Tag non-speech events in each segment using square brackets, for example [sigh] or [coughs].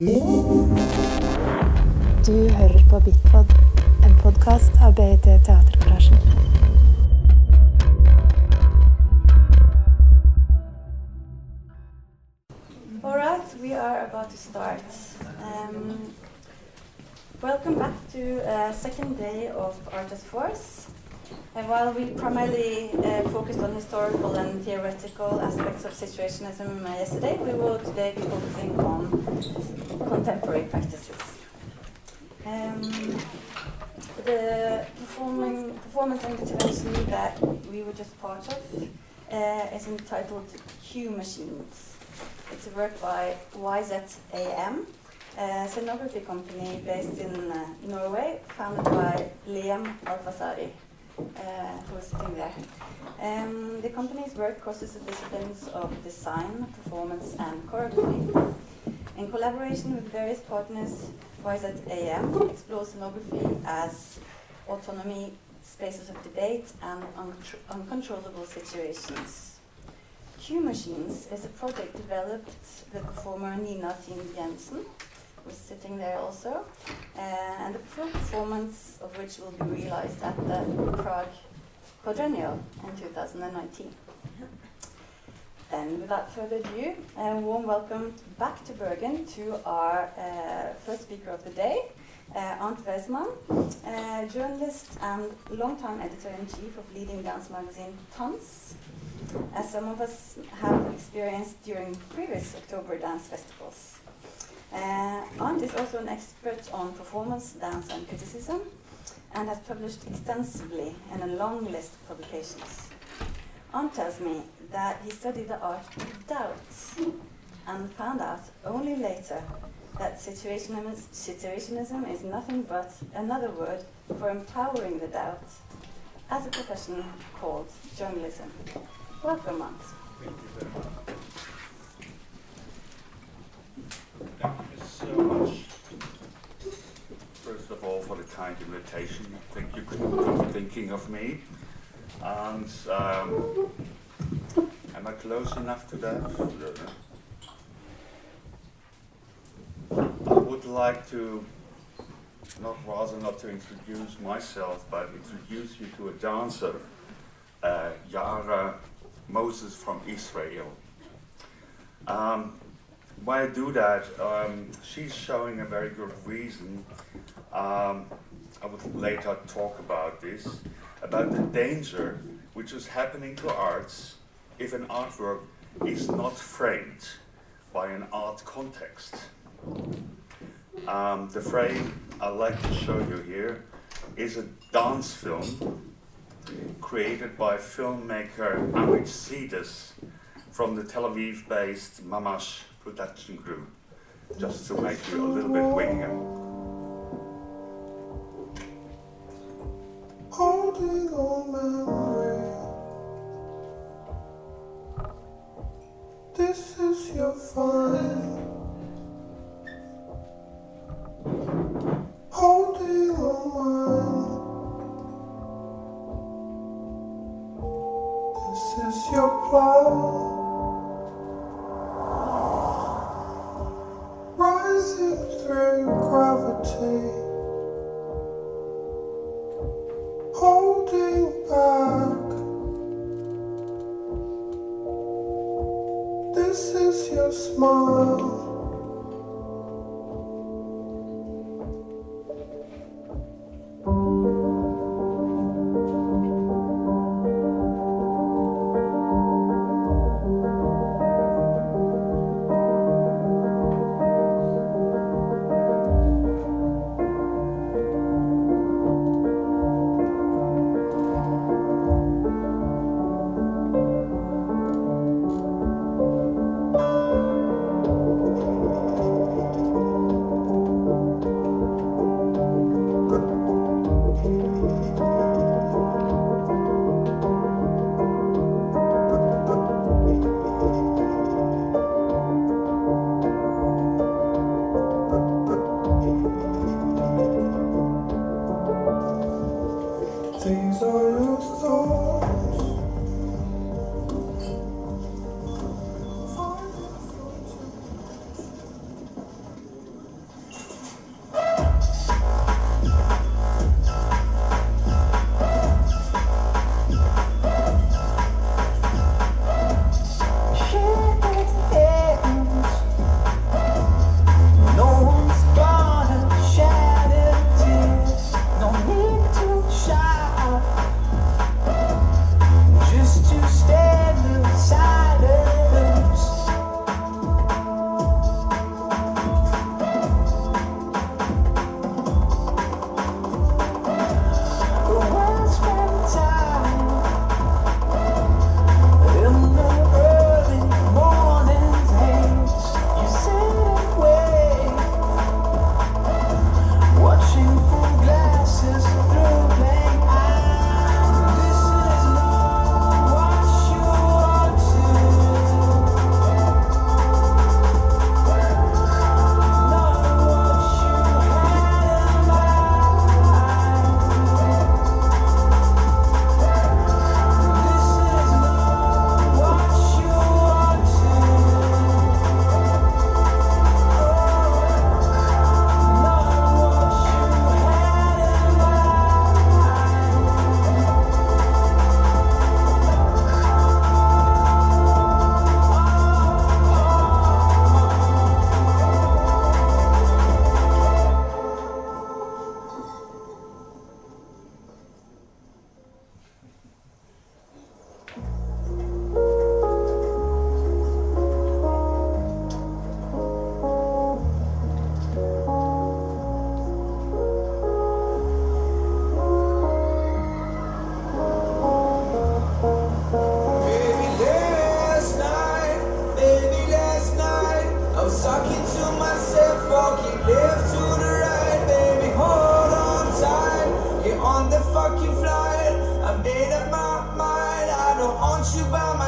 Du hører på Bitpod, en podkast av BIT Teatergarasjen. All right, we are about to start. Um, welcome back to uh, second day of Artist Force. And while we primarily uh, focused on historical and theoretical aspects of situationism uh, yesterday, we will today be focusing on contemporary practices. Um, the performing, performance and intervention that we were just part of uh, is entitled Q Machines. It's a work by YZAM, a scenography company based in uh, Norway, founded by Liam Alfasari, uh, who is sitting there. Um, the company's work crosses the disciplines of design, performance, and choreography. In collaboration with various partners, YZAM explores scenography as autonomy, spaces of debate, and uncontrollable situations. Q Machines is a project developed with performer Nina Thien Jensen, who's sitting there also, uh, and the performance of which will be realized at the Prague Quadrennial in 2019. And without further ado, a warm welcome back to Bergen to our uh, first speaker of the day, uh, Arnd Wesemann, uh, journalist and longtime editor-in-chief of leading dance magazine Tanz, as some of us have experienced during previous October dance festivals. Uh, Arnd is also an expert on performance, dance, and criticism, and has published extensively in a long list of publications. Arnd tells me that he studied the art of doubt and found out only later that situationism, situationism is nothing but another word for empowering the doubt as a profession called journalism. Welcome, Arnd. Thank you very much. Thank you so much. First of all, for the kind invitation. Thank you for thinking of me. And um, am I close enough to that? I would like to, not rather not to introduce myself, but introduce you to a dancer, uh, Yara Moses from Israel. Um, why I do that, um, she's showing a very good reason. Um, I would later talk about this, about the danger which is happening to arts if an artwork is not framed by an art context. Um, the frame I'd like to show you here is a dance film created by filmmaker Amit Sidis from the Tel Aviv based Mamash production group, just to make you a little bit wingier. Holding on memory. This is your fun. Holding on mine. This is your plan. Through gravity. Holding back. This is your smile. want you by my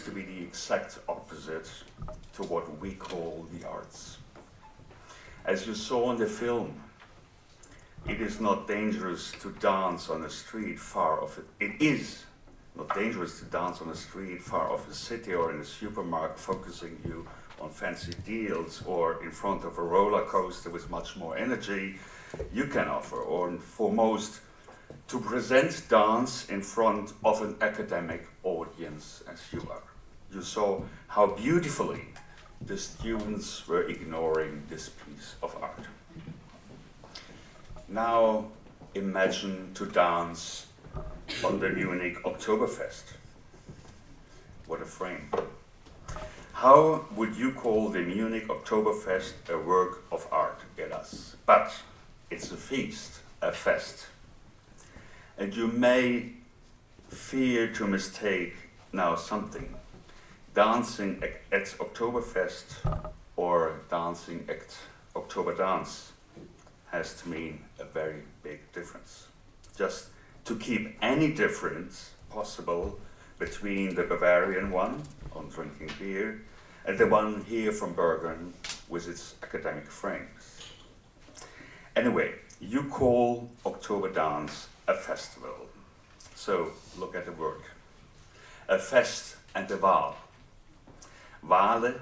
appears to be the exact opposite to what we call the arts. As you saw in the film, it is not dangerous to dance on a street far off it. Is not dangerous to dance on a street far off a city or in a supermarket, focusing you on fancy deals or in front of a roller coaster with much more energy you can offer, or for most, to present dance in front of an academic audience as you are. You saw how beautifully the students were ignoring this piece of art. Now imagine to dance on the Munich Oktoberfest. What a frame. How would you call the Munich Oktoberfest a work of art, Geras? But it's a feast, a fest. And you may fear to mistake now something. Dancing at, Oktoberfest or dancing at Oktober dance has to mean a very big difference. Just to keep any difference possible between the Bavarian one on drinking beer and the one here from Bergen with its academic frames. Anyway, you call October Dance a festival. So look at the word. A fest and a Waal. Wale,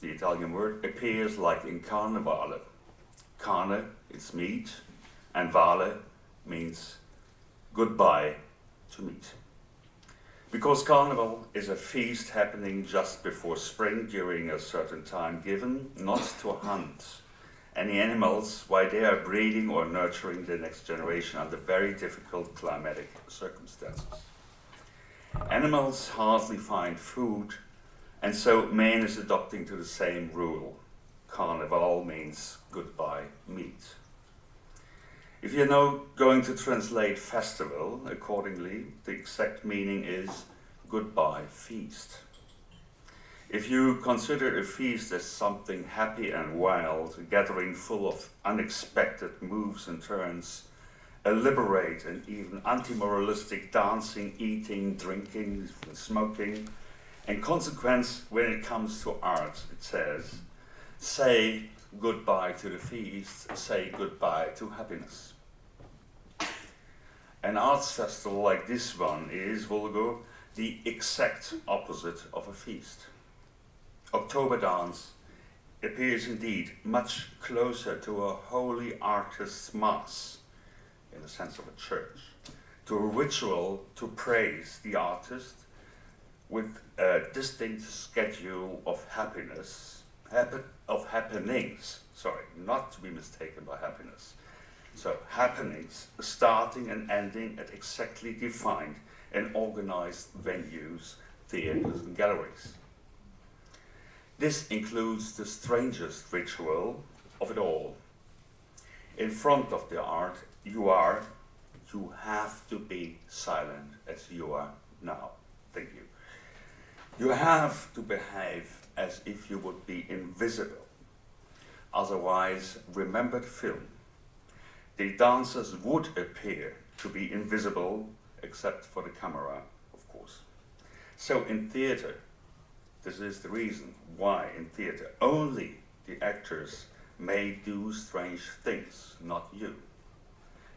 the Italian word, appears like in Carnevale. Carne, it's meat, and Wale means goodbye to meat. Because Carnival is a feast happening just before spring during a certain time given, not to hunt any animals while they are breeding or nurturing the next generation under very difficult climatic circumstances. Animals hardly find food, and so man is adopting to the same rule. Carnival means goodbye meat. If you're now going to translate festival accordingly, the exact meaning is goodbye feast. If you consider a feast as something happy and wild, a gathering full of unexpected moves and turns, a liberate and even anti moralistic dancing, eating, drinking, smoking, and consequence when it comes to art, it says, say goodbye to the feast, say goodbye to happiness. An arts festival like this one is, Volgo, the exact opposite of a feast. October Dance appears indeed much closer to a holy artist's mass, in the sense of a church, to a ritual to praise the artist with a distinct schedule of happiness, of happenings, sorry, not to be mistaken by happiness. So, happenings starting and ending at exactly defined and organized venues, theaters, and galleries. This includes the strangest ritual of it all. In front of the art, you are, you have to be silent as you are now. Thank you. You have to behave as if you would be invisible. Otherwise, remember the film. The dancers would appear to be invisible, except for the camera, of course. So in theater, this is the reason why in theater only the actors may do strange things, not you.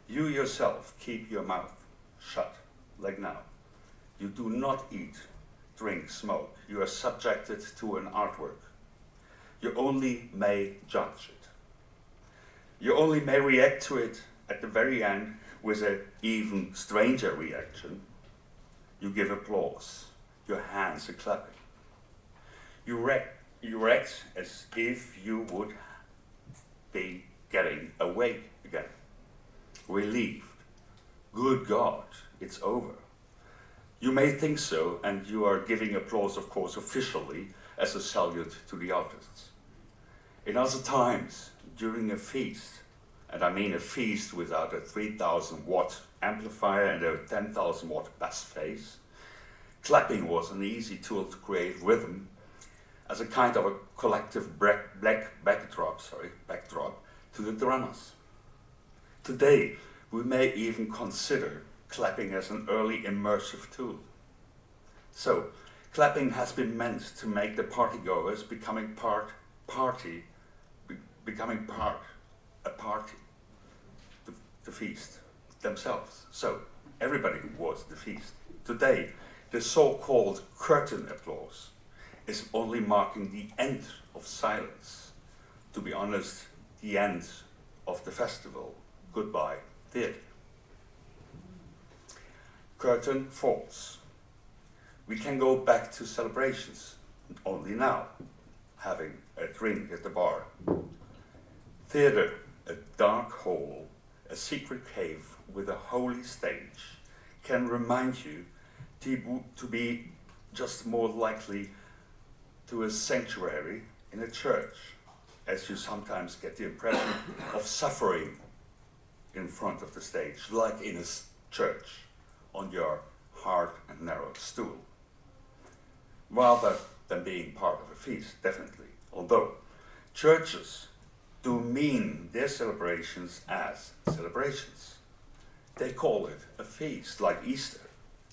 You yourself keep your mouth shut, like now. You do not eat, drink, smoke. You are subjected to an artwork. You only may judge it. You only may react to it at the very end with an even stranger reaction. You give applause. Your hands are clapping. You react, you react as if you would be getting away again. Relieved. Good God, it's over. You may think so, and you are giving applause, of course, officially as a salute to the artists. In other times, during a feast, and I mean a feast without a 3000 watt amplifier and a 10,000 watt bass phase, clapping was an easy tool to create rhythm as a kind of a collective black, black backdrop, sorry, backdrop to the dramas. Today, we may even consider clapping as an early immersive tool. So, clapping has been meant to make the partygoers becoming part party, be, becoming part a party, the, the feast themselves. So, everybody was the feast. Today, the so-called curtain applause is only marking the end of silence. To be honest, the end of the festival. Goodbye, theatre. Curtain falls. We can go back to celebrations only now, having a drink at the bar. Theatre, a dark hall, a secret cave with a holy stage, can remind you to, be just more likely to a sanctuary in a church, as you sometimes get the impression of suffering in front of the stage, like in a church, on your hard and narrow stool, rather than being part of a feast, definitely. Although churches do mean their celebrations as celebrations. They call it a feast, like Easter,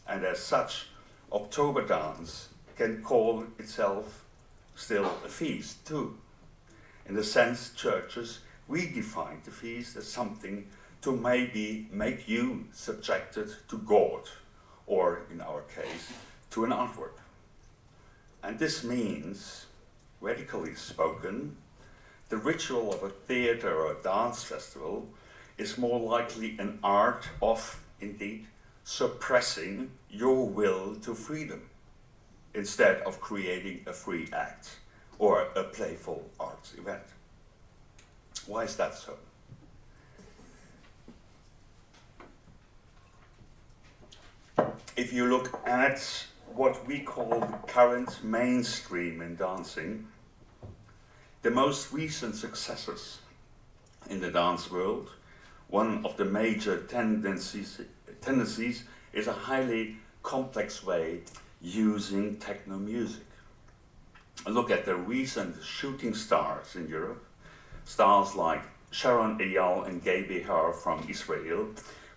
and as such, October dance can call itself still a feast too. In a sense, churches redefine the feast as something to maybe make you subjected to God, or in our case, to an artwork. And this means, radically spoken, the ritual of a theater or a dance festival is more likely an art of, indeed, suppressing your will to freedom instead of creating a free act or a playful arts event. Why is that so? If you look at what we call the current mainstream in dancing, the most recent successes in the dance world, one of the major tendencies, tendencies is a highly complex way using techno music. Look at the recent shooting stars in Europe, stars like Sharon Eyal and Gai Behar from Israel,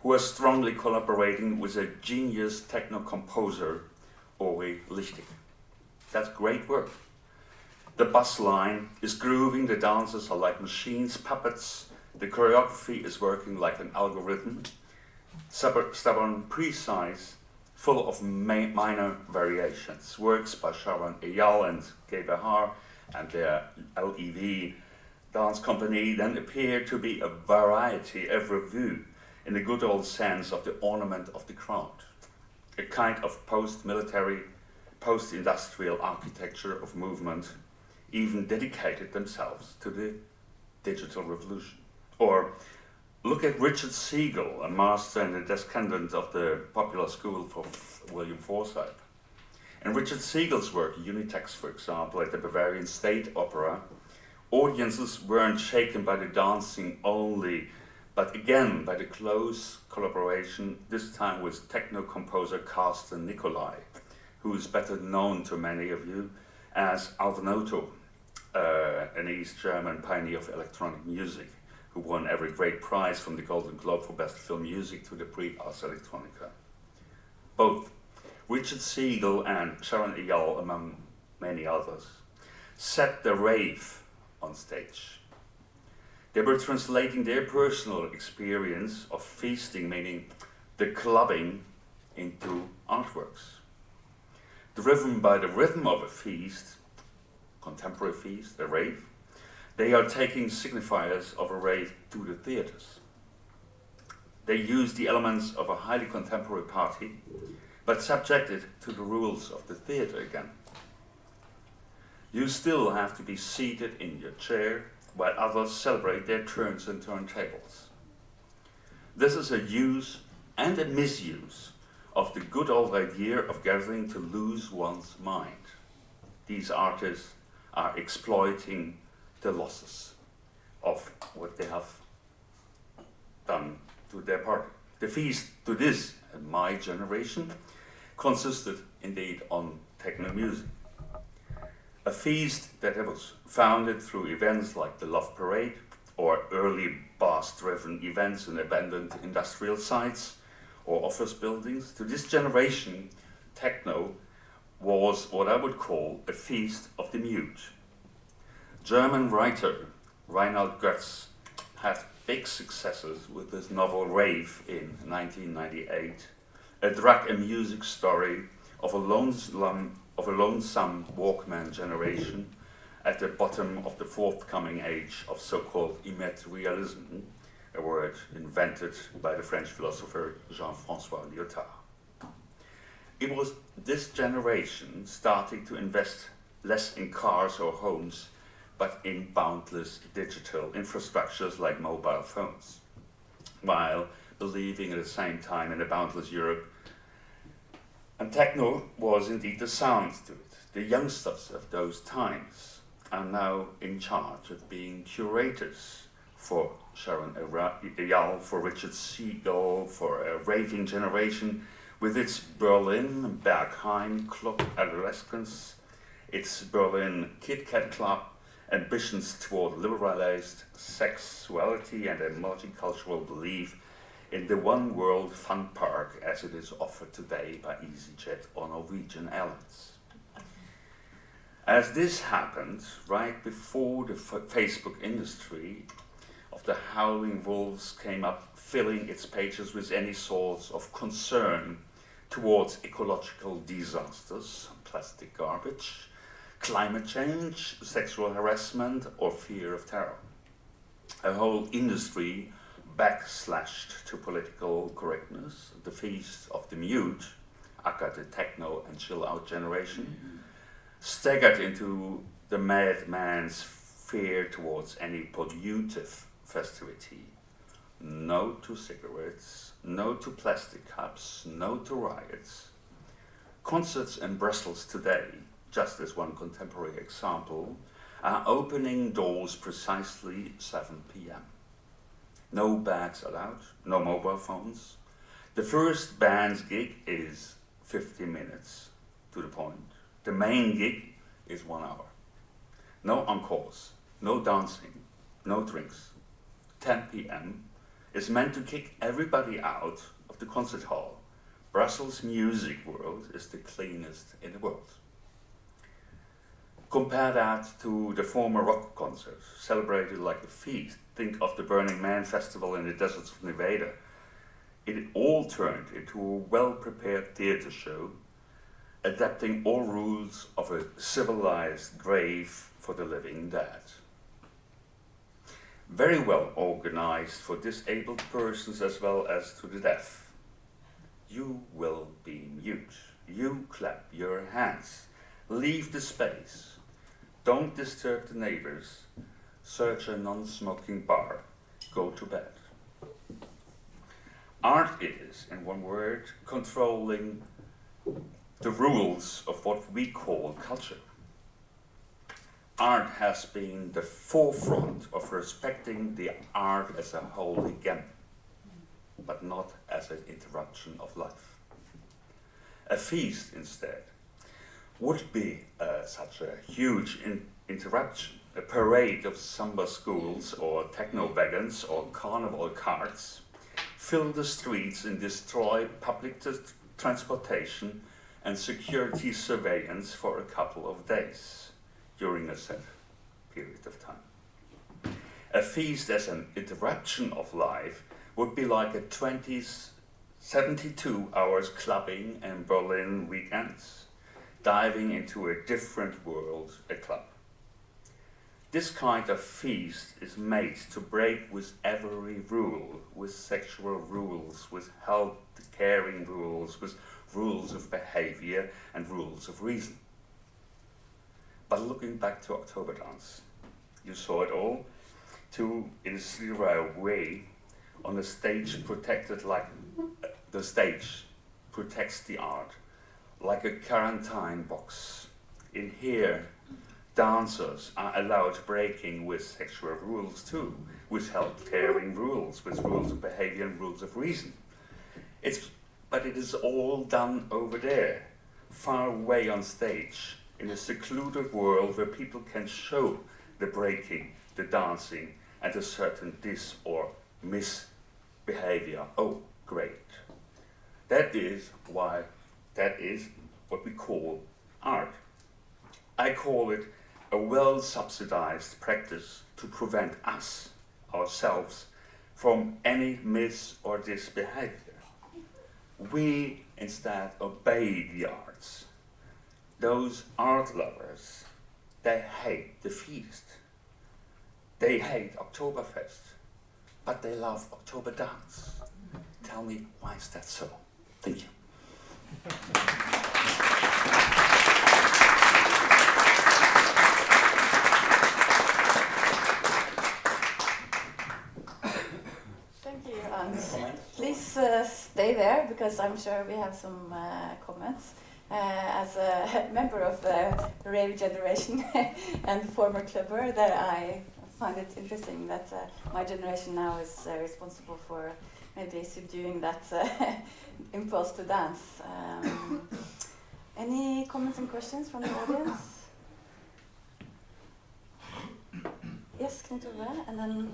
who are strongly collaborating with a genius techno composer, Ori Lichtik. That's great work. The bass line is grooving, the dancers are like machines, puppets, the choreography is working like an algorithm, stubborn, precise, full of ma- minor variations. Works by Sharon Eyal and Gai Behar and their LEV dance company then appear to be a variety, a revue, in the good old sense of the ornament of the crowd. A kind of post military, post industrial architecture of movement, even dedicated themselves to the digital revolution. Or Look at Richard Siegal, a master and a descendant of the popular school for William Forsythe. In Richard Siegal's work, Unitext, for example, at the Bavarian State Opera, audiences weren't shaken by the dancing only, but again by the close collaboration, this time with techno composer Carsten Nicolai, who is better known to many of you as Alva Noto, uh, an East German pioneer of electronic music, who won every great prize from the Golden Globe for Best Film Music to the Prix Ars Electronica. Both Richard Siegal and Sharon Eyal, among many others, set the rave on stage. They were translating their personal experience of feasting, meaning the clubbing, into artworks. Driven by the rhythm of a feast, contemporary feast, a rave, they are taking signifiers of a rave to the theaters. They use the elements of a highly contemporary party, but subjected to the rules of the theater again. You still have to be seated in your chair while others celebrate their turns and turntables. This is a use and a misuse of the good old idea of gathering to lose one's mind. These artists are exploiting the losses of what they have done to their party. The feast to this, my generation, consisted indeed on techno music. A feast that was founded through events like the Love Parade or early bass driven events in abandoned industrial sites or office buildings. To this generation, techno was what I would call a feast of the mute. German writer Rainald Goetz had big successes with his novel Rave in 1998, a drug and music story of a lonesome, of a lonesome Walkman generation at the bottom of the forthcoming age of so-called immaterialism, a word invented by the French philosopher Jean-Francois Lyotard. It was this generation starting to invest less in cars or homes but in boundless digital infrastructures like mobile phones, while believing at the same time in a boundless Europe. And techno was indeed the sound to it. The youngsters of those times are now in charge of being curators for Sharon Eyal, for Richard Siegal, for a raving generation with its Berlin Berghain Club Adolescence, its Berlin Kit Kat Club, ambitions toward liberalized sexuality and a multicultural belief in the one world fun park as it is offered today by EasyJet or Norwegian Airlines. As this happened right before the f- Facebook industry of the howling wolves came up, filling its pages with any sorts of concern towards ecological disasters, plastic garbage, climate change, sexual harassment, or fear of terror. A whole industry backslashed to political correctness, the feast of the mute, aka the techno and chill out generation, staggered into the madman's fear towards any pollutive festivity. No to cigarettes, no to plastic cups, no to riots. Concerts in Brussels today just as one contemporary example, are opening doors precisely 7 p.m. No bags allowed, no mobile phones. The first band's gig is 50 minutes to the point. The main gig is one hour. No encores, no dancing, no drinks. 10 p.m. is meant to kick everybody out of the concert hall. Brussels music world is the cleanest in the world. Compare that to the former rock concerts, celebrated like a feast. Think of the Burning Man festival in the deserts of Nevada. It all turned into a well prepared theater show, adapting all rules of a civilized grave for the living dead. Very well organized for disabled persons as well as to the deaf. You will be mute. You clap your hands. Leave the space don't disturb the neighbors. Search a non smoking bar. Go to bed. Art is, in one word, controlling the rules of what we call culture. Art has been the forefront of respecting the art as a whole again, but not as an interruption of life. A feast, instead, would be uh, such a huge in- interruption. A parade of samba schools or techno wagons or carnival carts fill the streets and destroy public transportation and security surveillance for a couple of days during a set period of time. A feast as an interruption of life would be like a 20s, 72 hours clubbing and Berlin weekends, diving into a different world, a club. This kind of feast is made to break with every rule, with sexual rules, with health caring rules, with rules of behavior and rules of reason. But looking back to October Dance, you saw it all, too, in a zero way, on a stage protected like the stage protects the art, like a quarantine box. In here, dancers are allowed breaking with sexual rules too, with health caring rules, with rules of behavior and rules of reason. It's, but it is all done over there, far away on stage, in a secluded world where people can show the breaking, the dancing, and a certain dis or misbehavior. Oh, great. That is why, that is what we call art. I call it a well subsidized practice to prevent us, ourselves, from any mis or disbehavior. We instead obey the arts. Those art lovers, they hate the feast. They hate Oktoberfest, but they love October dance. Tell me, why is that so? Thank you. Thank you, and please uh, stay there because I'm sure we have some uh, comments. Uh, as a [laughs] member of the rave generation [laughs] and former clubber, that I find it interesting that uh, my generation now is uh, responsible for maybe subduing that uh, [laughs] impulse to dance. Um, any comments and questions from the audience? Yes, Knut Ove, and then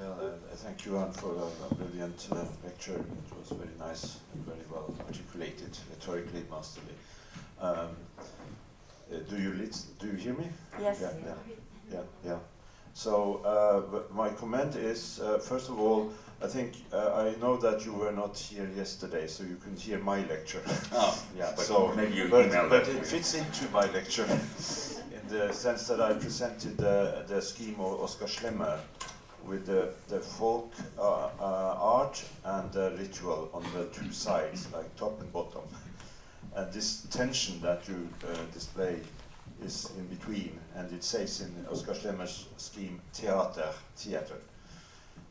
Yeah, uh, thank you, Anne, for a, a brilliant uh, lecture. It was very nice and very well articulated, rhetorically masterly. Um, uh, do you lit- do you hear me? yes. Yeah, yeah, yeah, yeah. So uh, my comment is, uh, first of all, I think uh, I know that you were not here yesterday, so you can hear my lecture. [laughs] Oh, yeah, but so, maybe you but, but to it fits into my lecture [laughs] in the sense that I presented the, the scheme of Oskar Schlemmer with the, the folk uh, uh, art and the ritual on the two sides, like top and bottom. And this tension that you uh, display is in between, and it says in Oskar Schlemmer's scheme, theater, theater,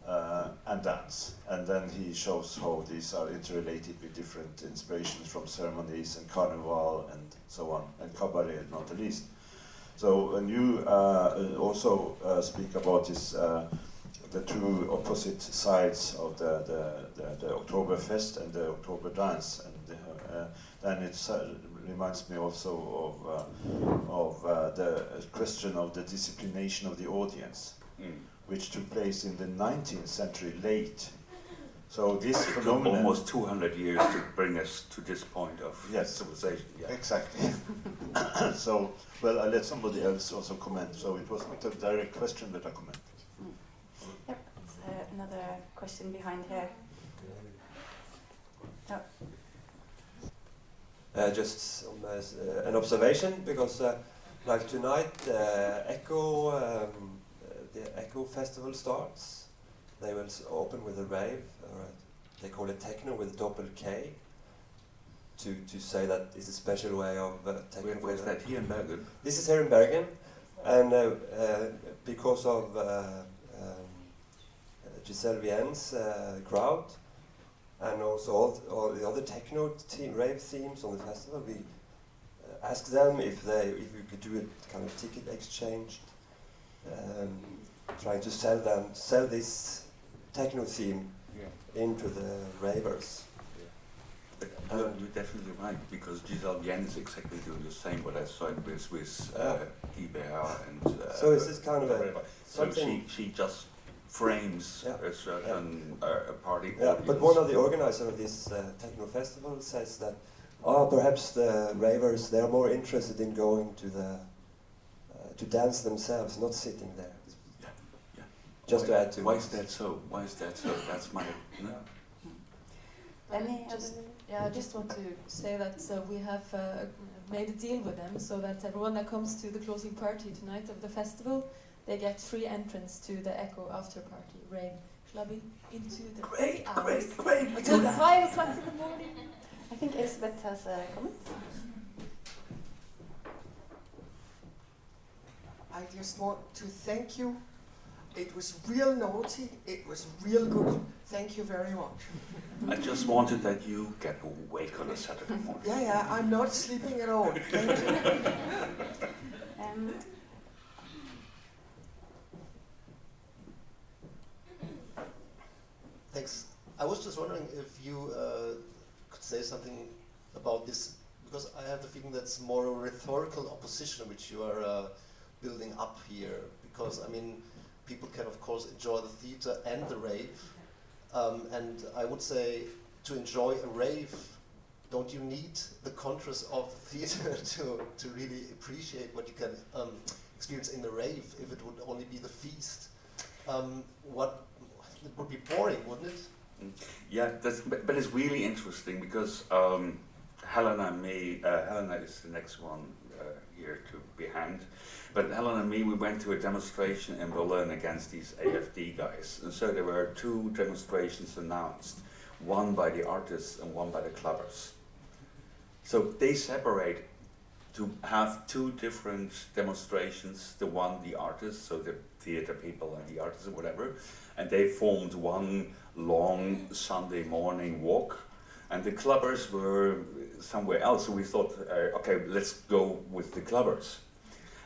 uh, and dance. And then he shows how these are interrelated with different inspirations from ceremonies and carnival and so on, and cabaret not the least. So when you uh, also uh, speak about this, uh, the two opposite sides of the, the, the, the and the October dance, and uh, then it uh, reminds me also of, uh, of uh, the question of the disciplination of the audience Mm. which took place in the 19th century late. So this It took almost 200 years to bring us to this point of Yes. civilization. Yeah. exactly. [coughs] so, well, I'll let somebody else also comment. So it was not a direct question, but a comment. Yep, it's, uh, another question behind here. Uh, just um, as, uh, an observation because uh, like tonight uh, Ekko um, uh, the Ekko festival starts they will open with a rave they call it techno with a double K to, to say that it's a special way of uh, techno Where, where's that? Here in Bergen? this is here in Bergen, and uh, uh, because of uh, um, uh, Gisèle Vienne's uh, crowd, and also all, all the other techno team, rave teams on the festival, we uh, asked them if they if we could do a kind of ticket exchange, um, trying to sell them sell this techno theme Yeah. into the ravers. But you're, you're definitely right because Gisèle Vienne is exactly doing the same what I saw with with uh, Yeah. And. Uh, So is this kind of a- whatever. So she she just frames Yeah. a certain uh, a party Yeah, audience. but one of the organizers of this uh, techno festival says that, oh, perhaps the ravers they are more interested in going to the uh, to dance themselves, not sitting there. Yeah, yeah. Just to add to Why it. is that so? Why is that so? That's my. No? Any Just- Yeah, I just want to say that uh, we have uh, made a deal with them so that everyone that comes to the closing party tonight of the festival, they get free entrance to the Ekko after party rave clubbing into the Great, hours great, great. We until that. five o'clock in the morning. I think Elizabeth has a comment. I just want to thank you. It was real naughty. It was real good. Thank you very much. I just wanted that you get awake on a Saturday morning. Yeah, yeah, I'm not sleeping at all. Thank you. [laughs] Um, Thanks. I was just wondering if you uh, could say something about this, because I have the feeling that's more a rhetorical opposition which you are uh, building up here. Because, I mean, people can, of course, enjoy the theater and the rave. Um, and I would say to enjoy a rave, don't you need the contrast of the theater [laughs] to, to really appreciate what you can um, experience in the rave if it would only be the feast? Um, what it would be boring, wouldn't it? Yeah, that's, but, it's really interesting because um, Helena and me, uh, Helena is the next one uh, here to behind, but Helena and me, we went to a demonstration in Berlin against these AFD guys. And so there were two demonstrations announced, one by the artists and one by the clubbers. So they separate to have two different demonstrations, the one, the artists, so the theater people and the artists or whatever, and they formed one long Sunday morning walk. And the clubbers were somewhere else, so we thought, uh, okay, let's go with the clubbers.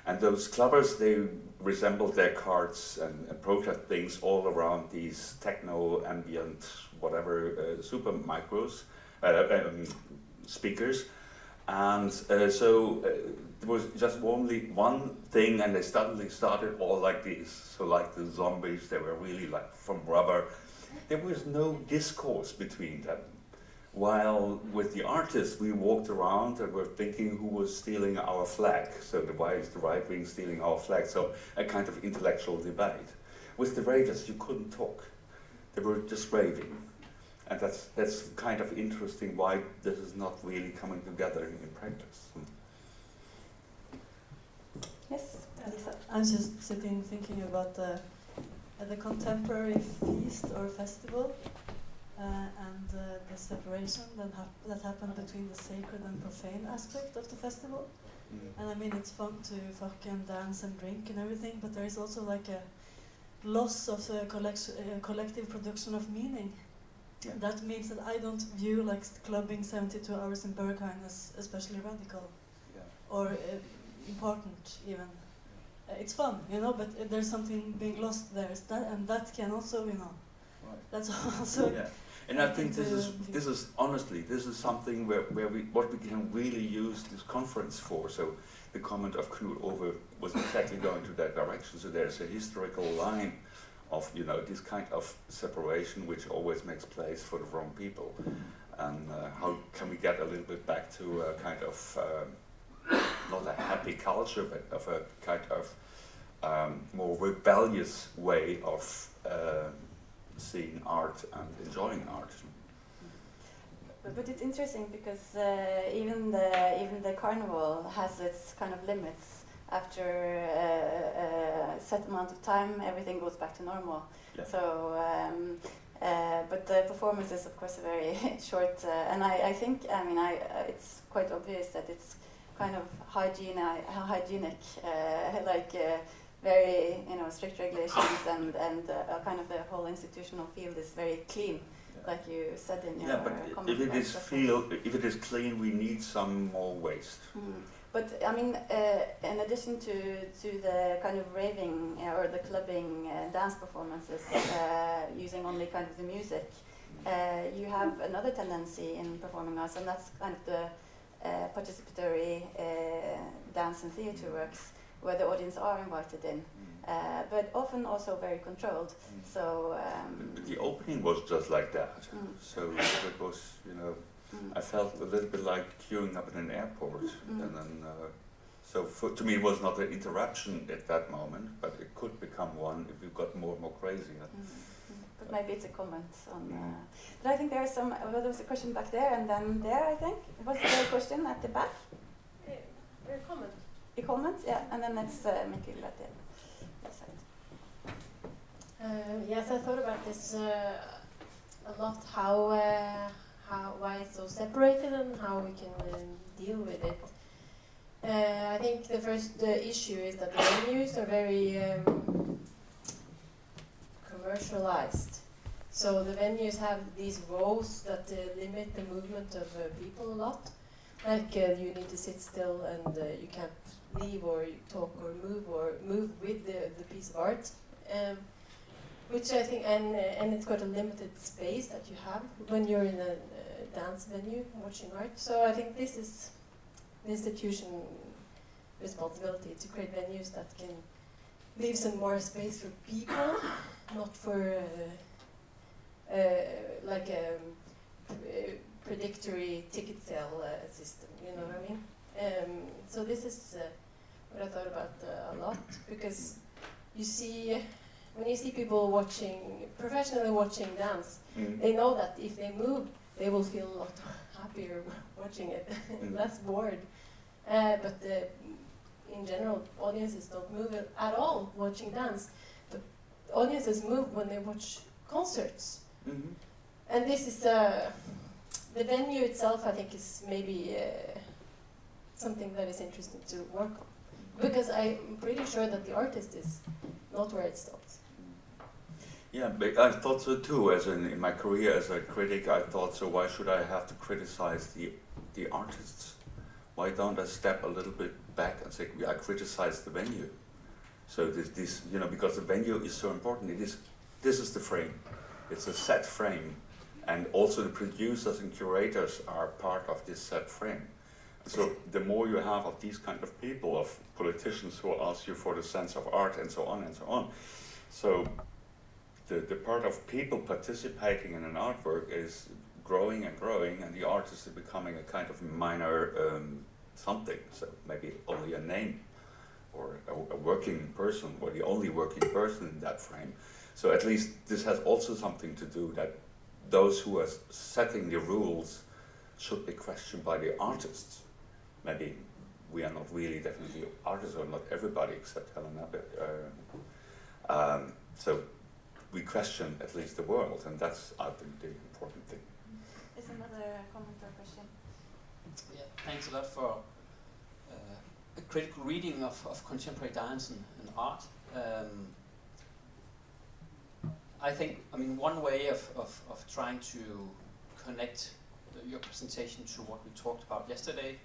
And those clubbers, they resembled their carts and, and protest things all around these techno, ambient, whatever, uh, super micros, uh, um, speakers. And uh, so there was just only one thing, and they suddenly started all like this. So, like the zombies, they were really like from rubber. There was no discourse between them. While with the artists, we walked around and were thinking who was stealing our flag. So, the why is the right wing stealing our flag? So, a kind of intellectual debate. With the ravers, you couldn't talk, they were just raving. And that's, that's kind of interesting why this is not really coming together in, in practice. Yes, Lisa. I was just sitting thinking about the uh, the contemporary feast or festival uh, and uh, the separation that, hap- that happened between the sacred and profane aspect of the festival. And I mean, it's fun to fucking dance and drink and everything, but there is also like a loss of the collection, uh, collective production of meaning. Yeah. That means that I don't view like clubbing 72 hours in Berghain as especially radical Yeah. or uh, important even. Uh, it's fun, you know, but uh, there's something being lost there, that and that can also, you know, Right. that's [laughs] also yeah. And I think think this is this is honestly this is something where, where we what we can really use this conference for. So the comment of Knut Over was exactly going to that direction. So there's a historical line of you know this kind of separation which always makes place for the wrong people. And uh, how can we get a little bit back to a kind of um, not a happy culture, but of a kind of um, more rebellious way of uh, seeing art and enjoying art. But, but it's interesting because uh, even the even the carnival has its kind of limits. After uh, a set amount of time, everything goes back to normal. Yeah. So, um, uh, but the performance is of course a very [laughs] short, uh, and I, I think I mean I uh, it's quite obvious that it's kind of hygiene hygienic, uh, like uh, very you know strict regulations and and uh, kind of the whole institutional field is very clean, like you said in your Yeah, but comment if it about is Brussels. feel, if it is clean, we need some more waste. Mm. But I mean, uh, in addition to, to the kind of raving uh, or the clubbing uh, dance performances uh, using only kind of the music, uh, you have another tendency in performing arts, and that's kind of the participatory uh, dance and theatre works where the audience are invited in, uh, but often also very controlled. So um, The, the opening was just like that. Mm. So it was, you know, mm, I felt a little bit like queuing up in an airport, Mm. and then. Uh, so for, to me, it was not an interruption at that moment, but it could become one if you got more and more crazy. mm, mm. But maybe it's a comment on. Uh, but I think there is some. Well, there was a question back there, and then there. I think was there a question at the back. A comment. A comment, yeah, and then it's uh, Mikkel at the other side. Uh, yes, I thought about this uh, a lot. How, uh, how, why it's so separated, and how we can um, deal with it. Uh, I think the first uh, issue is that the venues are very um, commercialized. So the venues have these rows that uh, limit the movement of uh, people a lot. Like uh, you need to sit still and uh, you can't leave or talk or move or move with the, the piece of art. Um, which I think, and uh, and it's got a limited space that you have when you're in a uh, dance venue watching art. So I think this is the institution responsibility to create venues that can leave some more space for people, not for uh, uh, like a p- predictory ticket sale uh, system. You know what I mean? Um, so this is uh, what I thought about uh, a lot because you see when you see people watching professionally watching dance, Mm. they know that if they move, they will feel a lot happier [laughs] watching it, Mm. [laughs] less bored. Uh, but uh, in general, audiences don't move at all watching dance. Audiences move when they watch concerts. Mhm. And this is uh, the venue itself. I think is maybe uh, something that is interesting to work on, because I'm pretty sure that the artist is not where it stops. Yeah, but I thought so too. As in, in my career as a critic, I thought so. Why should I have to criticize the the artists? Why don't I step a little bit back and say I criticize the venue? So this, this, you know, because the venue is so important. It is. This is the frame. It's a set frame, and also the producers and curators are part of this set frame. So the more you have of these kind of people, of politicians who ask you for the sense of art and so on and so on, so the, the part of people participating in an artwork is growing and growing, and the artist is becoming a kind of minor um, something. So maybe only a name, or a, a working person, or the only working person in that frame. So at least this has also something to do that those who are setting the rules should be questioned by the artists. Maybe we are not really definitely artists, or not everybody except Helena. But, uh, um, so we question at least the world, and that's I think the important thing. Is another comment or question? Yeah, thanks a lot for a critical reading of, of contemporary dance and, and art. Um, I think, I mean, one way of, of, of trying to connect the, your presentation to what we talked about yesterday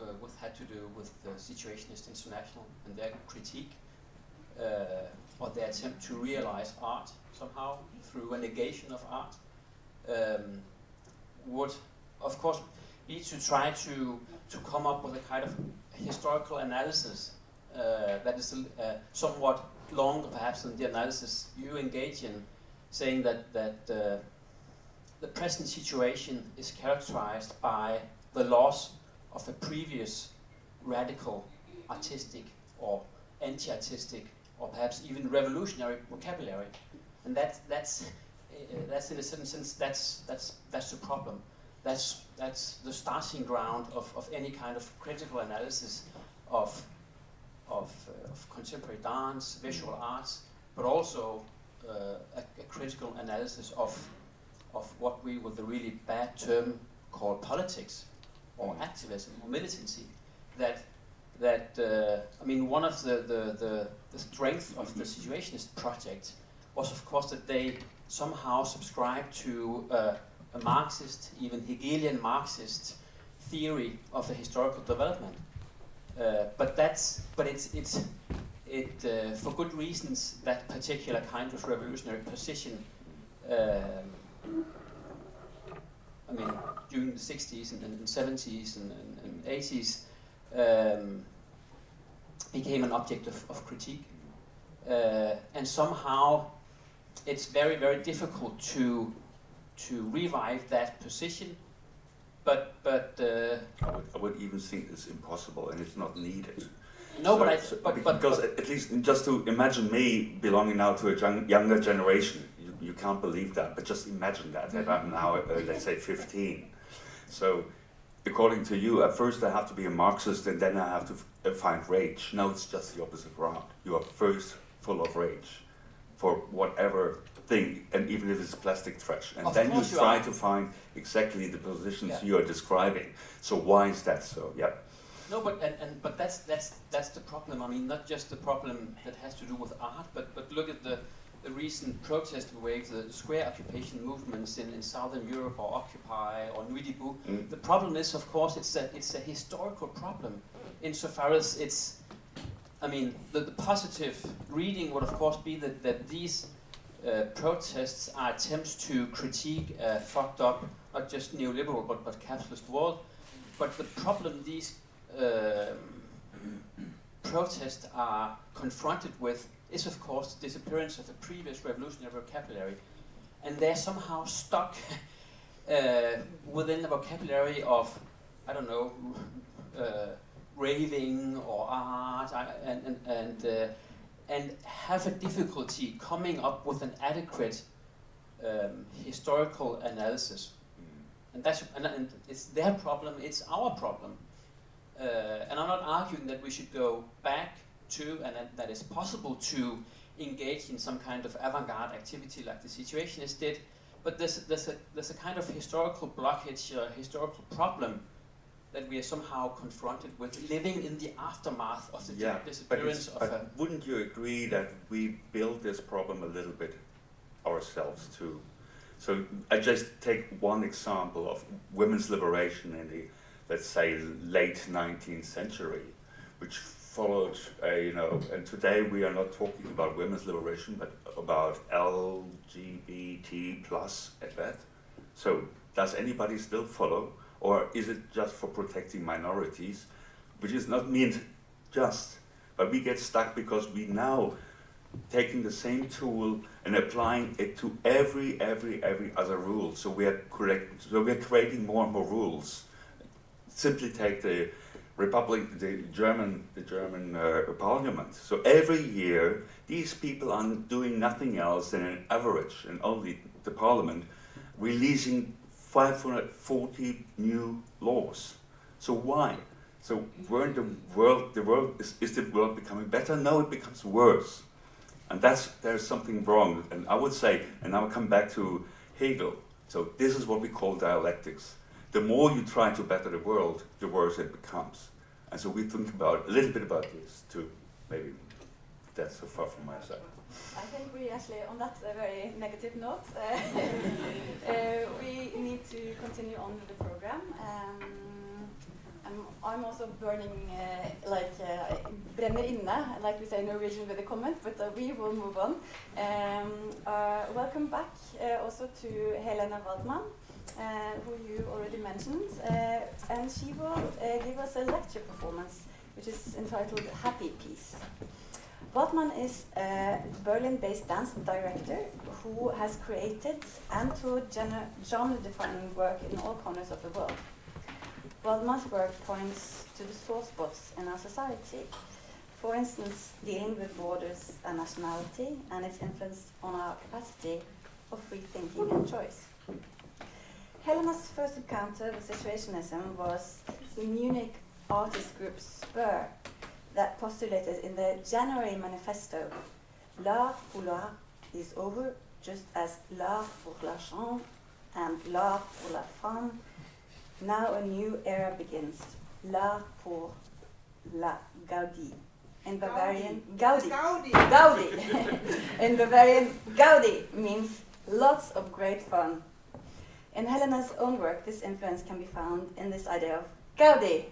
uh, with, had to do with the Situationist International and their critique uh, or their attempt to realize art somehow through a negation of art um, would, of course, be to try to, to come up with a kind of historical analysis uh, that is uh, somewhat longer perhaps than the analysis you engage in, saying that, that uh, the present situation is characterized by the loss of a previous radical artistic or anti-artistic or perhaps even revolutionary vocabulary. And that, that's, uh, that's in a certain sense, that's, that's, that's the problem. That's, that's the starting ground of, of any kind of critical analysis of, of, uh, of contemporary dance, visual arts, but also uh, a, a critical analysis of, of what we, with a really bad term, call politics or activism or militancy. That, that uh, I mean, one of the, the, the, the strength of the Situationist project was, of course, that they somehow subscribed to uh, a Marxist, even Hegelian Marxist theory of the historical development. Uh, but that's, but it's, it's, it, uh, for good reasons, that particular kind of revolutionary position um, I mean, during the 60s and, and 70s and, and, and 80s, um, became an object of, of critique. Uh, and somehow it's very, very difficult to, to revive that position. But, but uh, I, would, I would even think it's impossible and it's not needed. no, So- but I, so- but, but, because but- at least just to imagine me belonging now to a young, younger generation, you, you can't believe that. But just imagine that that I'm now, uh, let's say, 15. So, according to you, at first I have to be a Marxist and then I have to uh, find rage. No, it's just the opposite round. You are first full of rage for whatever thing, and even if it's plastic trash, and Of then you course you try to find exactly the positions Yeah. you are describing. So why is that so? Yeah. No, but and, and but that's that's that's the problem. I mean, not just the problem that has to do with art, but but look at the the recent protest wave, the square occupation movements in, in southern Europe, or Occupy or Nuit debout. Mm. The problem is, of course, it's a it's a historical problem, insofar as it's. I mean, the, the positive reading would, of course, be that that these uh, protests are attempts to critique a fucked up, not just neoliberal, but but capitalist world. But the problem these um, protests are confronted with is, of course, the disappearance of the previous revolutionary vocabulary. And they're somehow stuck [laughs] uh, within the vocabulary of, I don't know, uh, raving or art, and, and, and, uh, and have a difficulty coming up with an adequate um, historical analysis. And that's and, and it's their problem. It's our problem. Uh, and I'm not arguing that we should go back to, and that, that it's possible to engage in some kind of avant-garde activity like the Situationists did. But there's there's a there's a kind of historical blockage, uh, historical problem that we are somehow confronted with, living in the aftermath of the Yeah, disappearance but a. wouldn't you agree that we build this problem a little bit ourselves too? So I just take one example of women's liberation in the, let's say, late 19th century, which followed, uh, you know, and today we are not talking about women's liberation, but about LGBT plus at that. So does anybody still follow, or is it just for protecting minorities, which is not meant just, but we get stuck because we now taking the same tool and applying it to every every every other rule. So we are correct. So we are creating more and more rules. Simply take the Republic, the German, the German uh, Parliament. So every year, these people are doing nothing else than an average, and only the Parliament, releasing 540 new laws. So why? So weren't the world, the world is, is the world becoming better? No, it becomes worse. And that's there's something wrong. And I would say, and I come back to Hegel. So this is what we call dialectics. The more you try to better the world, the worse it becomes. And so we think about a little bit about this too. Maybe that's so far from my side. I think we actually, on that very negative note, [laughs] uh, we need to continue on with the program. Um, I'm, also burning, uh, like, uh, brenner inne, like we say in Norwegian with a comment, but we will move on. Um, welcome back also to Helena Waldmann, uh, who you already mentioned, uh, and she will uh, give us a lecture performance, which is entitled Happy Peace. Waldmann is a Berlin-based dance director who has created and toured genre-defining work in all corners of the world. Waldmann's work points to the sore spots in our society, for instance, dealing with borders and nationality and its influence on our capacity of free thinking and choice. Helena's first encounter with situationism was the Munich artist group Spur that postulated in the January manifesto L'art pour l'art is over, just as l'art pour l'argent and l'art pour la femme. Now a new era begins. L'art pour la Gaudi. In Bavarian, Gaudi. Gaudi. Gaudi. [laughs] In Bavarian, Gaudi means lots of great fun. In Helena's own work, this influence can be found in this idea of Gaudi,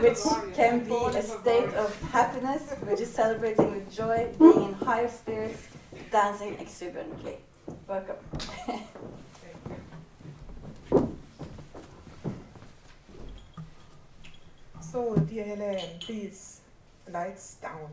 which can be a state of happiness, which is celebrating with joy, being in higher spirits, dancing exuberantly. Welcome. [laughs] so, dear Helen, please, lights down.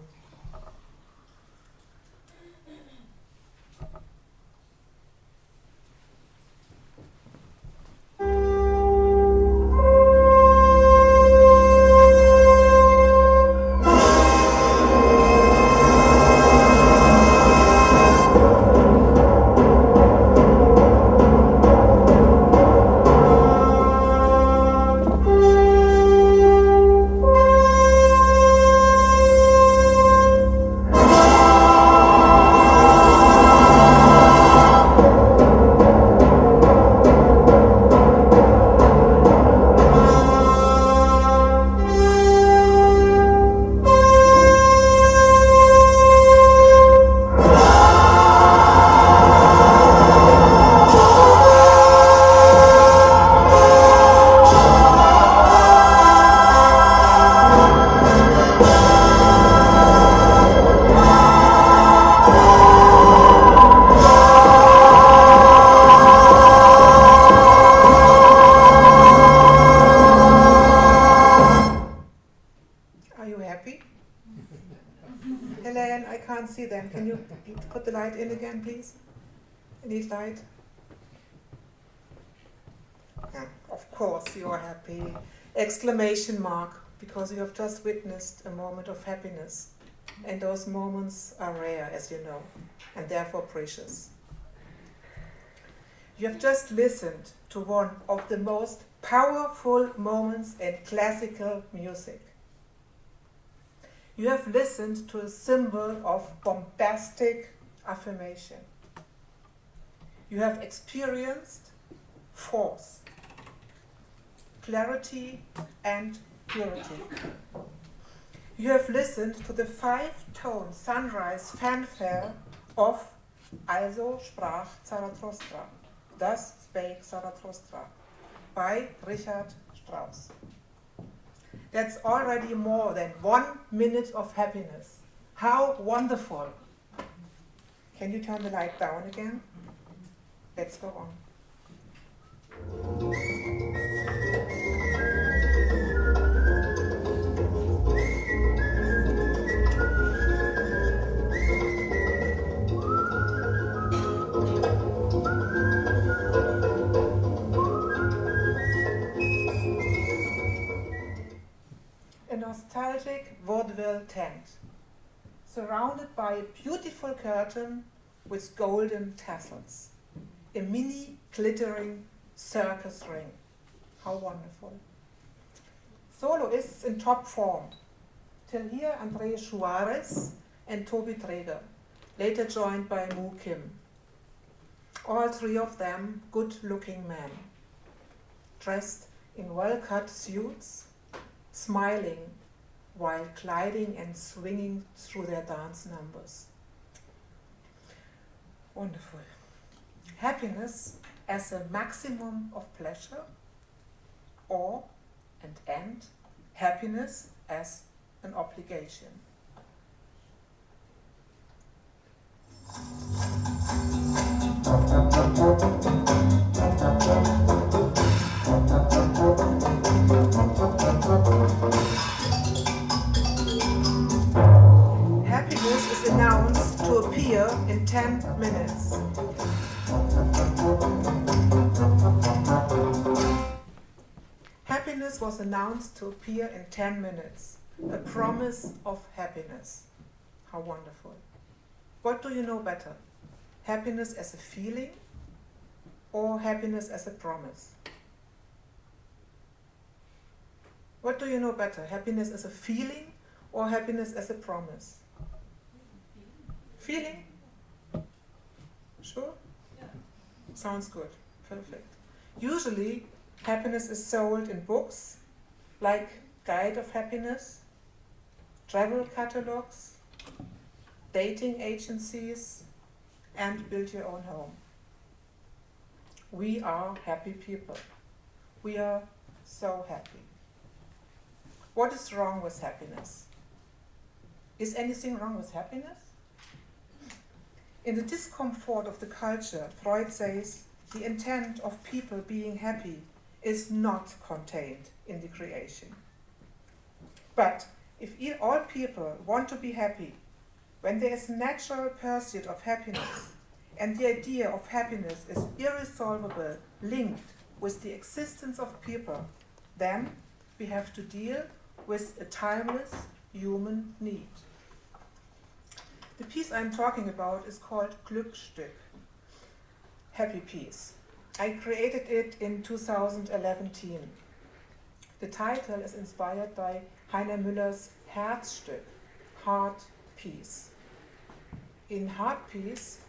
Course you are happy. Exclamation mark, because you have just witnessed a moment of happiness. And those moments are rare, as you know, and therefore precious. You have just listened to one of the most powerful moments in classical music. You have listened to a symbol of bombastic affirmation. You have experienced force, clarity, and purity. You have listened to the five tone sunrise fanfare of Also sprach Zarathustra. Thus spake Zarathustra by Richard Strauss. That's already more than one minute of happiness. How wonderful! Can you turn the light down again? Let's go on. Nostalgic vaudeville tent, surrounded by a beautiful curtain with golden tassels, a mini glittering circus ring. How wonderful! Soloists in top form. Till here, André Suarez and Toby Treger, later joined by Moo Kim. All three of them good looking men, dressed in well cut suits, smiling while gliding and swinging through their dance numbers. Wonderful. Happiness as a maximum of pleasure, or, and end, happiness as an obligation. Happiness in 10 minutes. Happiness was announced to appear in 10 minutes. A promise of happiness. How wonderful. What do you know better? Happiness as a feeling or happiness as a promise? What do you know better? Happiness as a feeling or happiness as a promise? Feeling? Sure? Sounds good. Perfect. Usually, happiness is sold in books like Guide of Happiness, travel catalogs, dating agencies, and build your own home. We are happy people. We are so happy. What is wrong with happiness? Is anything wrong with happiness? In the discomfort of the culture, Freud says the intent of people being happy is not contained in the creation. But if all people want to be happy, when there is natural pursuit of happiness, and the idea of happiness is irresolvable linked with the existence of people, then we have to deal with a timeless human need. The piece I'm talking about is called Glückstück, Happy Piece. I created it in 2011. The title is inspired by Heiner Müller's Herzstück, Heart Piece. In Heart Piece,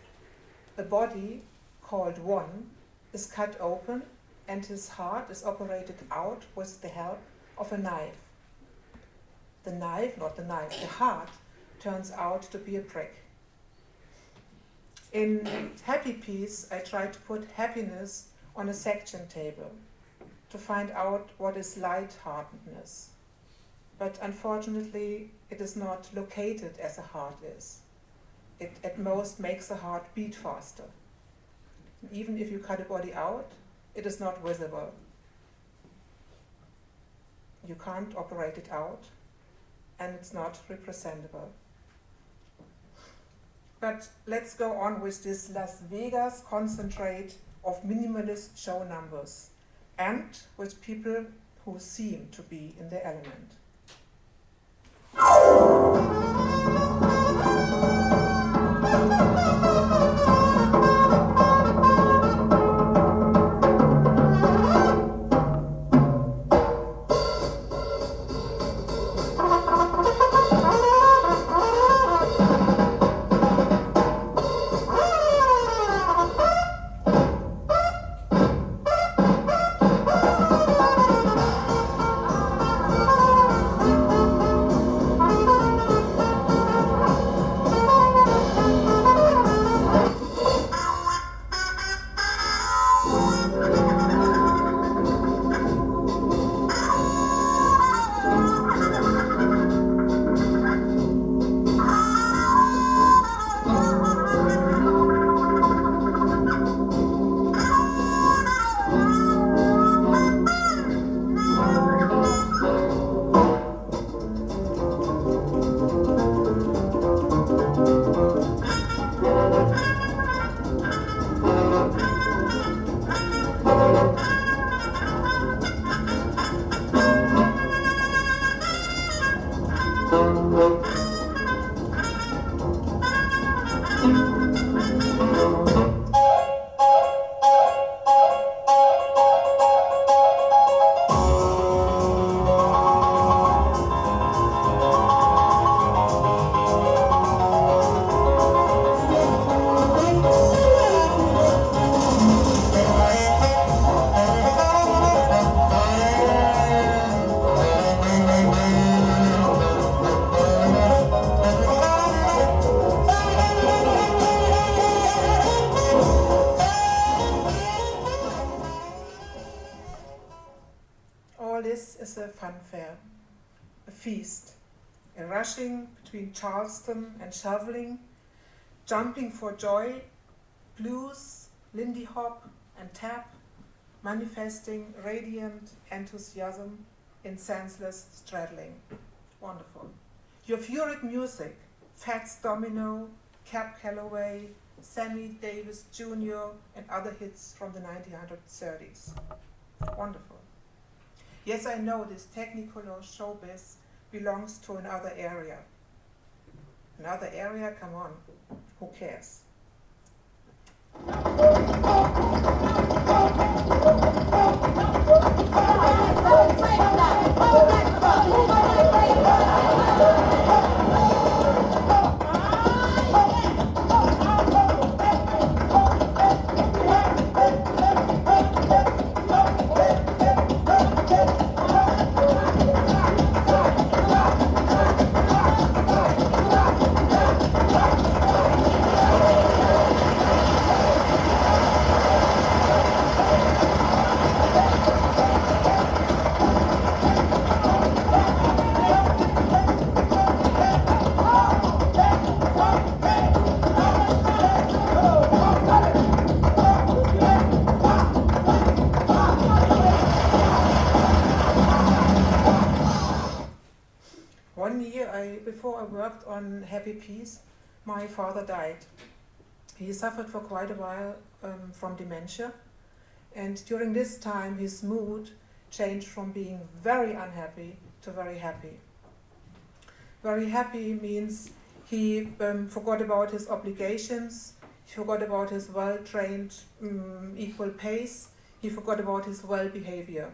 a body called One is cut open and his heart is operated out with the help of a knife. The knife, not the knife, the heart turns out to be a brick. In Happy Piece, I try to put happiness on a section table to find out what is lightheartedness. But unfortunately, it is not located as a heart is. It at most makes the heart beat faster. Even if you cut a body out, it is not visible. You can't operate it out, and it's not representable. But let's go on with this Las Vegas concentrate of minimalist show numbers and with people who seem to be in their element. Rushing between Charleston and shoveling, jumping for joy, blues, Lindy Hop, and tap, manifesting radiant enthusiasm in senseless straddling. Wonderful. Your furic music, Fats Domino, Cab Calloway, Sammy Davis Jr., and other hits from the 1930s. Wonderful. Yes, I know this technicolor showbiz belongs to another area. Another area? Come on. Who cares? My father died. He suffered for quite a while um, from dementia, and during this time, his mood changed from being very unhappy to very happy. Very happy means he um, forgot about his obligations, he forgot about his well trained um, equal pace, he forgot about his well behavior.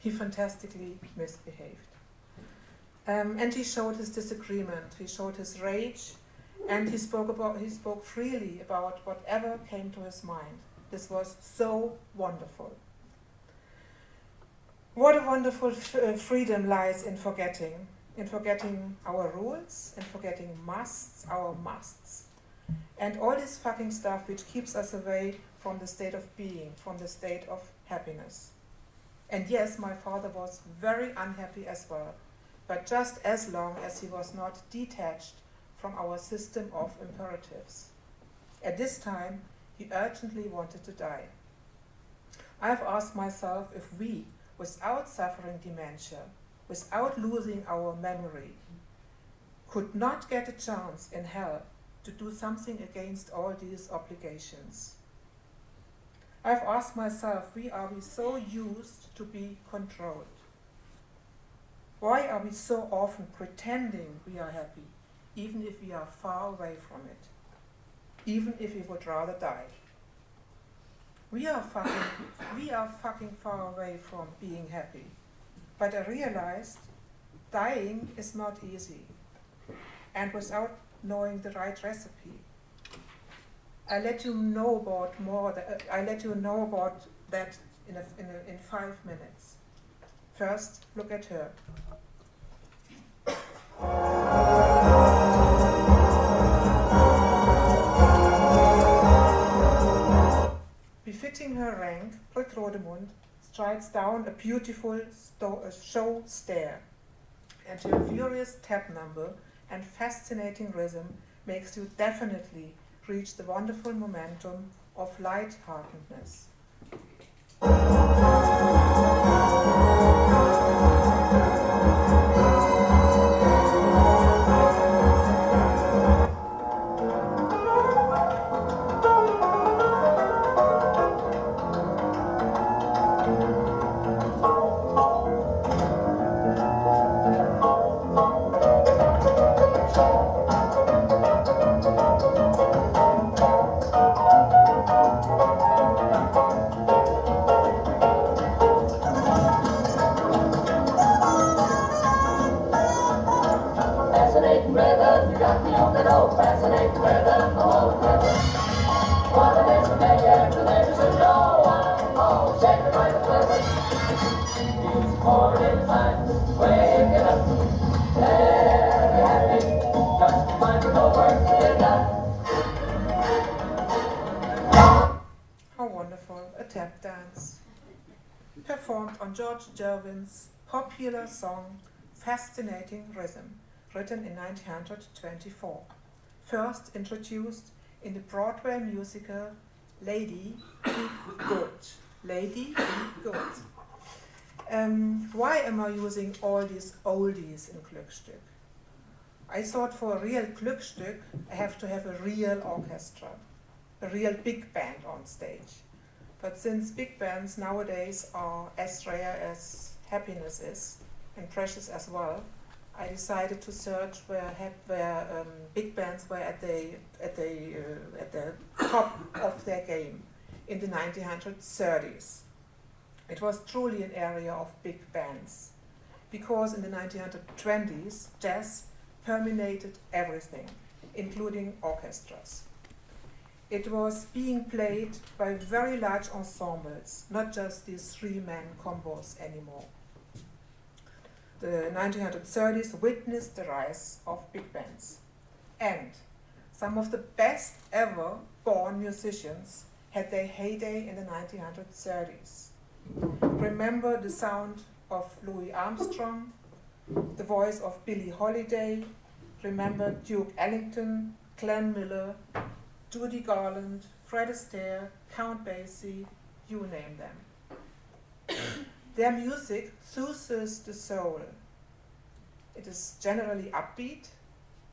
He fantastically misbehaved. Um, and he showed his disagreement, he showed his rage, and he spoke, about, he spoke freely about whatever came to his mind. This was so wonderful. What a wonderful uh, freedom lies in forgetting, in forgetting our rules, in forgetting musts, our musts, and all this fucking stuff which keeps us away from the state of being, from the state of happiness. And yes, my father was very unhappy as well, but just as long as he was not detached from our system of imperatives. At this time, he urgently wanted to die. I have asked myself if we, without suffering dementia, without losing our memory, could not get a chance in hell to do something against all these obligations. I've asked myself, why are we so used to be controlled? Why are we so often pretending we are happy, even if we are far away from it, even if we would rather die? We are fucking, we are fucking far away from being happy. But I realized dying is not easy, and without knowing the right recipe. I let you know about more. That, uh, I let you know about that in a, in, a, in five minutes. First, look at her. Befitting her rank, Britt Rodemund strides down a beautiful show stair, and her furious tap number and fascinating rhythm makes you definitely reach the wonderful momentum of light-heartedness. How wonderful, a tap dance. Performed on George Gershwin's popular song Fascinating Rhythm, written in 1924. First introduced in the Broadway musical Lady Be Good. Lady Be Good. Um, why am I using all these oldies in Glückstück? I thought for a real Glückstück, I have to have a real orchestra, a real big band on stage. But since big bands nowadays are as rare as happiness is, and precious as well, I decided to search where where um, big bands were at the at the uh, at the top of their game in the 1930s. It was truly an area of big bands, because in the 1920s jazz permeated everything, including orchestras. It was being played by very large ensembles, not just these three-man combos anymore. The 1930s witnessed the rise of big bands, and some of the best ever born musicians had their heyday in the 1930s. Remember the sound of Louis Armstrong, the voice of Billie Holiday, remember Duke Ellington, Glenn Miller, Judy Garland, Fred Astaire, Count Basie, you name them. Their music soothes the soul. It is generally upbeat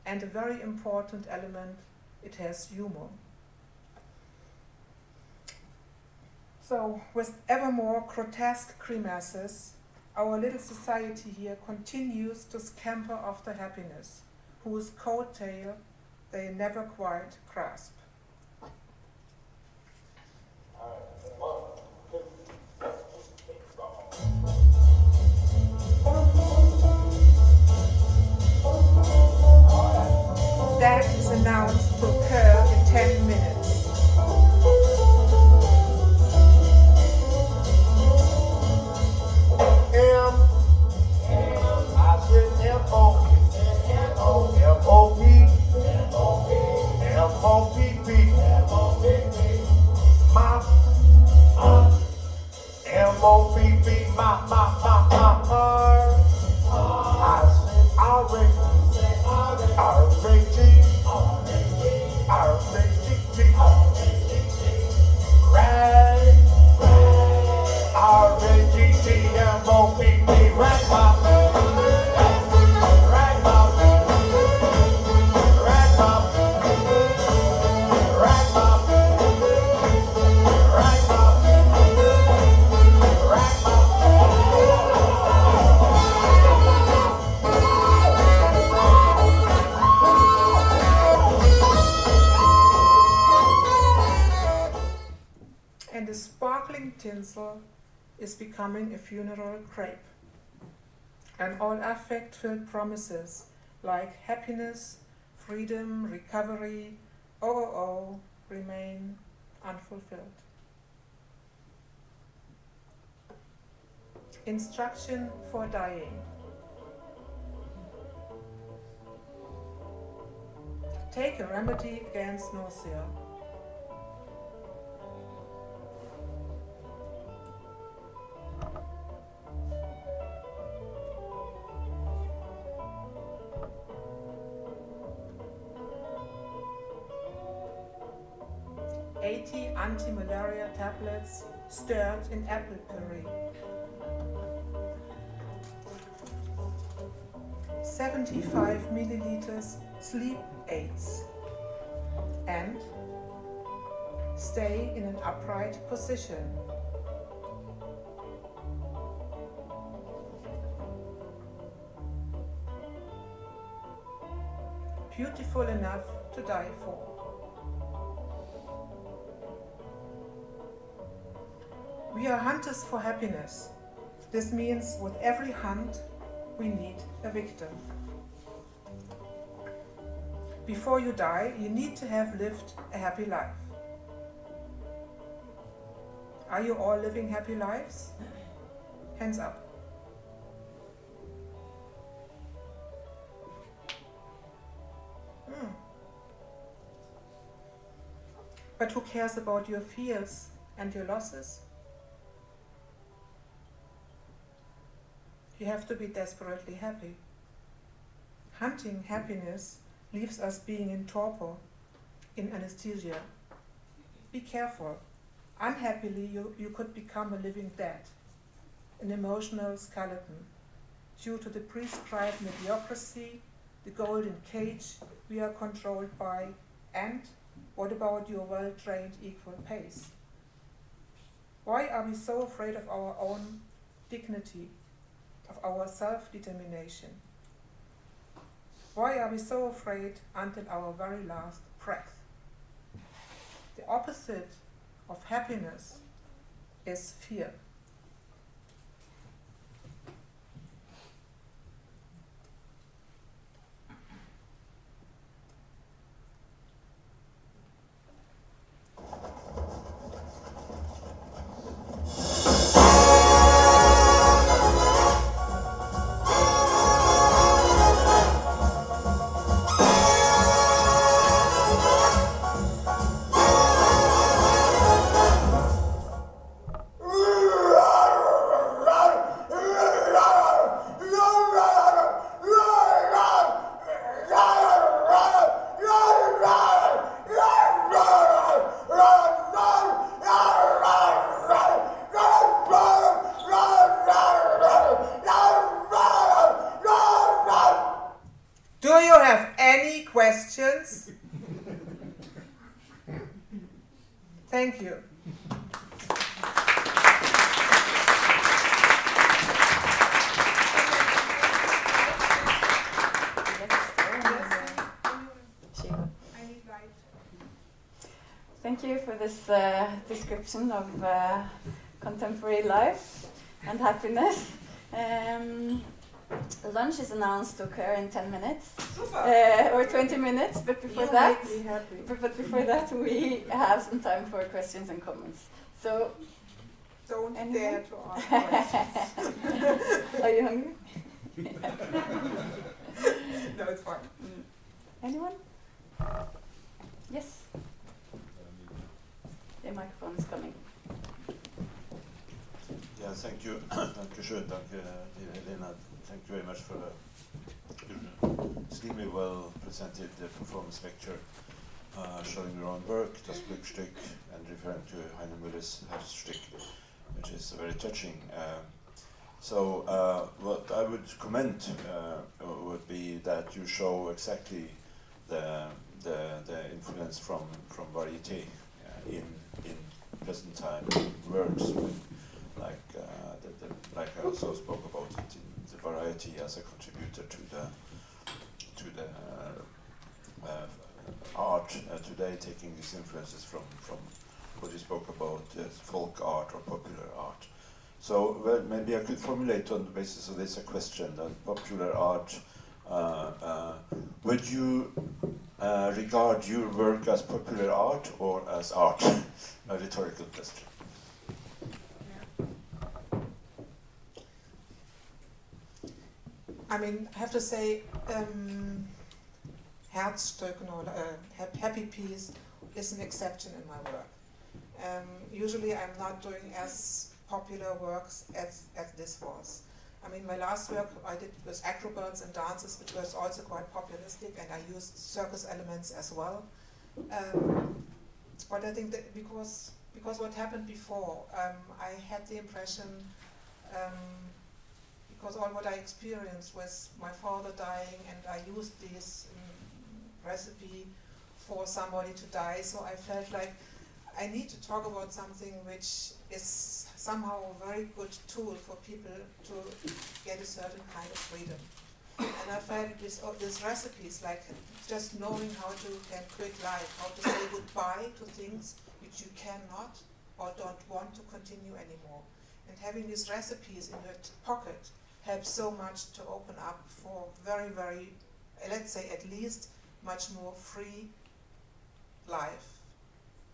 and a very important element, it has humor. So, with ever more grotesque grimaces, our little society here continues to scamper after happiness, whose coattail they never quite grasp. That is announced to occur in 10 minutes. All affect filled promises like happiness, freedom, recovery, oh, remain unfulfilled. Instruction for dying. Take a remedy against nausea. Eighty anti-malaria tablets stirred in apple puree. 75 milliliters sleep aids and stay in an upright position. Beautiful enough to die for. We are hunters for happiness. This means with every hunt, we need a victim. Before you die, you need to have lived a happy life. Are you all living happy lives? Hands up. Hmm. But who cares about your fears and your losses? You have to be desperately happy. Hunting happiness leaves us being in torpor, in anesthesia. Be careful. Unhappily, you, you could become a living dead, an emotional skeleton, due to the prescribed mediocrity, the golden cage we are controlled by, and what about your well trained equal pace? Why are we so afraid of our own dignity, of our self determination? Why are we so afraid until our very last breath? The opposite of happiness is fear. Description of uh, contemporary life and happiness. Um, lunch is announced to occur in 10 minutes uh, or 20 minutes, but before You that, but, but before that, we have some time for questions and comments. So, Don't Anyone? dare to [laughs] ask questions. are you hungry? [laughs] no, it's fine. Mm. Anyone? Yes. The microphone is coming. Yeah, thank you. Danke schön. Danke, dear Helena. Thank you very much for the extremely well presented uh, performance lecture uh, showing your own work, das Glückstück, and referring to Heiner Müller's Herzstück, which is very touching. Uh, so, uh, what I would comment uh, would be that you show exactly the, the, the influence from, from variété uh, in, in present time works with like uh, the, the, like I also spoke about it in the variety as a contributor to the to the uh, uh, art uh, today, taking these influences from from what you spoke about uh, folk art or popular art. So well, maybe I could formulate on the basis of this a question on popular art. Uh, uh, would you uh, regard your work as popular art or as art? [laughs] a rhetorical question. I mean, I have to say, um, Herzstück, or uh, Happy Piece is an exception in my work. Um, usually I'm not doing as popular works as, as this was. I mean, my last work I did was acrobats and dances, which was also quite populistic, and I used circus elements as well. Um, but I think that because because what happened before, um, I had the impression, um, because all what I experienced was my father dying, and I used this um, recipe for somebody to die. So I felt like I need to talk about something which is somehow a very good tool for people to get a certain kind of freedom. And I felt this, oh, these recipes, like just knowing how to can quit life, how to say goodbye to things which you cannot or don't want to continue anymore. And having these recipes in your pocket helps so much to open up for very, very, let's say at least, much more free life.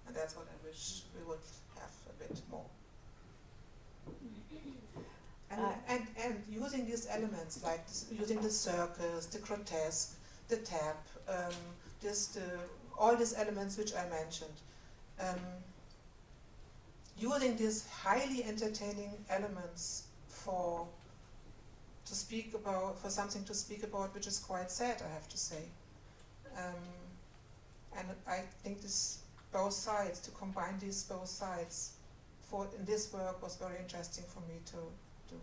And that's what I wish we would have a bit more. And, Uh, and, and using these elements, like this, using the circus, the grotesque, the tap, um, this, the, all these elements which I mentioned, um, using these highly entertaining elements for to speak about for something to speak about which is quite sad I have to say um, and I think this both sides to combine these both sides for in this work was very interesting for me to do.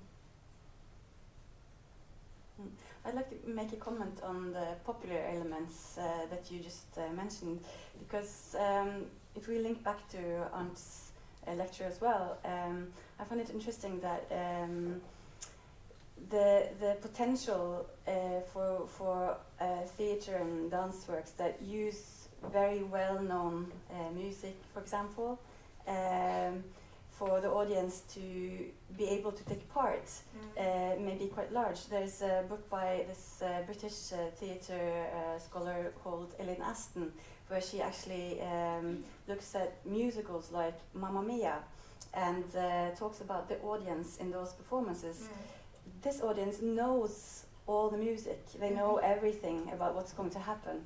I'd like to make a comment on the popular elements uh, that you just uh, mentioned, because um, if we link back to Arnd's uh, lecture as well, um, I find it interesting that um, the the potential uh, for for uh, theater and dance works that use very well known uh, music, for example. Um, for the audience to be able to take part uh, may be quite large. There's a book by this uh, British uh, theatre uh, scholar called Elaine Aston, where she actually um, looks at musicals like Mamma Mia and uh, talks about the audience in those performances. This audience knows all the music, they know everything about what's going to happen,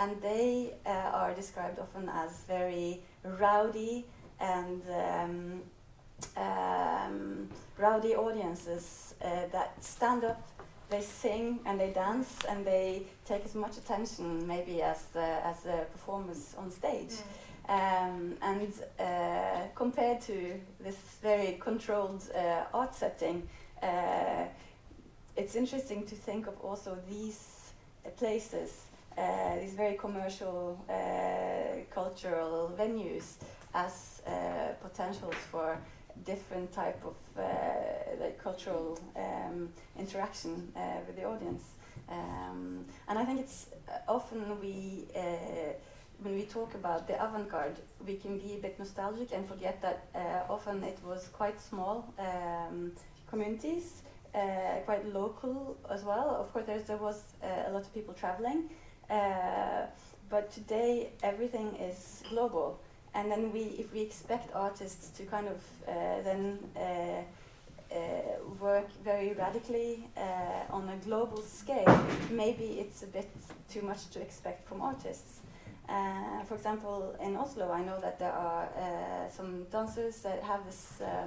and they uh, are described often as very rowdy and um, um, rowdy audiences uh, that stand up, they sing and they dance and they take as much attention maybe as the, as the performers on stage. Um, and uh, compared to this very controlled uh, art setting, uh, it's interesting to think of also these uh, places, uh, these very commercial uh, cultural venues, as uh, potentials for different type of like cultural um, interaction with the audience. Um, and I think it's often we, when we talk about the avant-garde, we can be a bit nostalgic and forget that uh, often it was quite small um, communities, uh, quite local as well. Of course, there was uh, a lot of people traveling, uh, but today everything is global. And then we, if we expect artists to kind of uh, then work very radically on a global scale, maybe it's a bit too much to expect from artists. Uh, for example, in Oslo, I know that there are uh, some dancers that have this uh,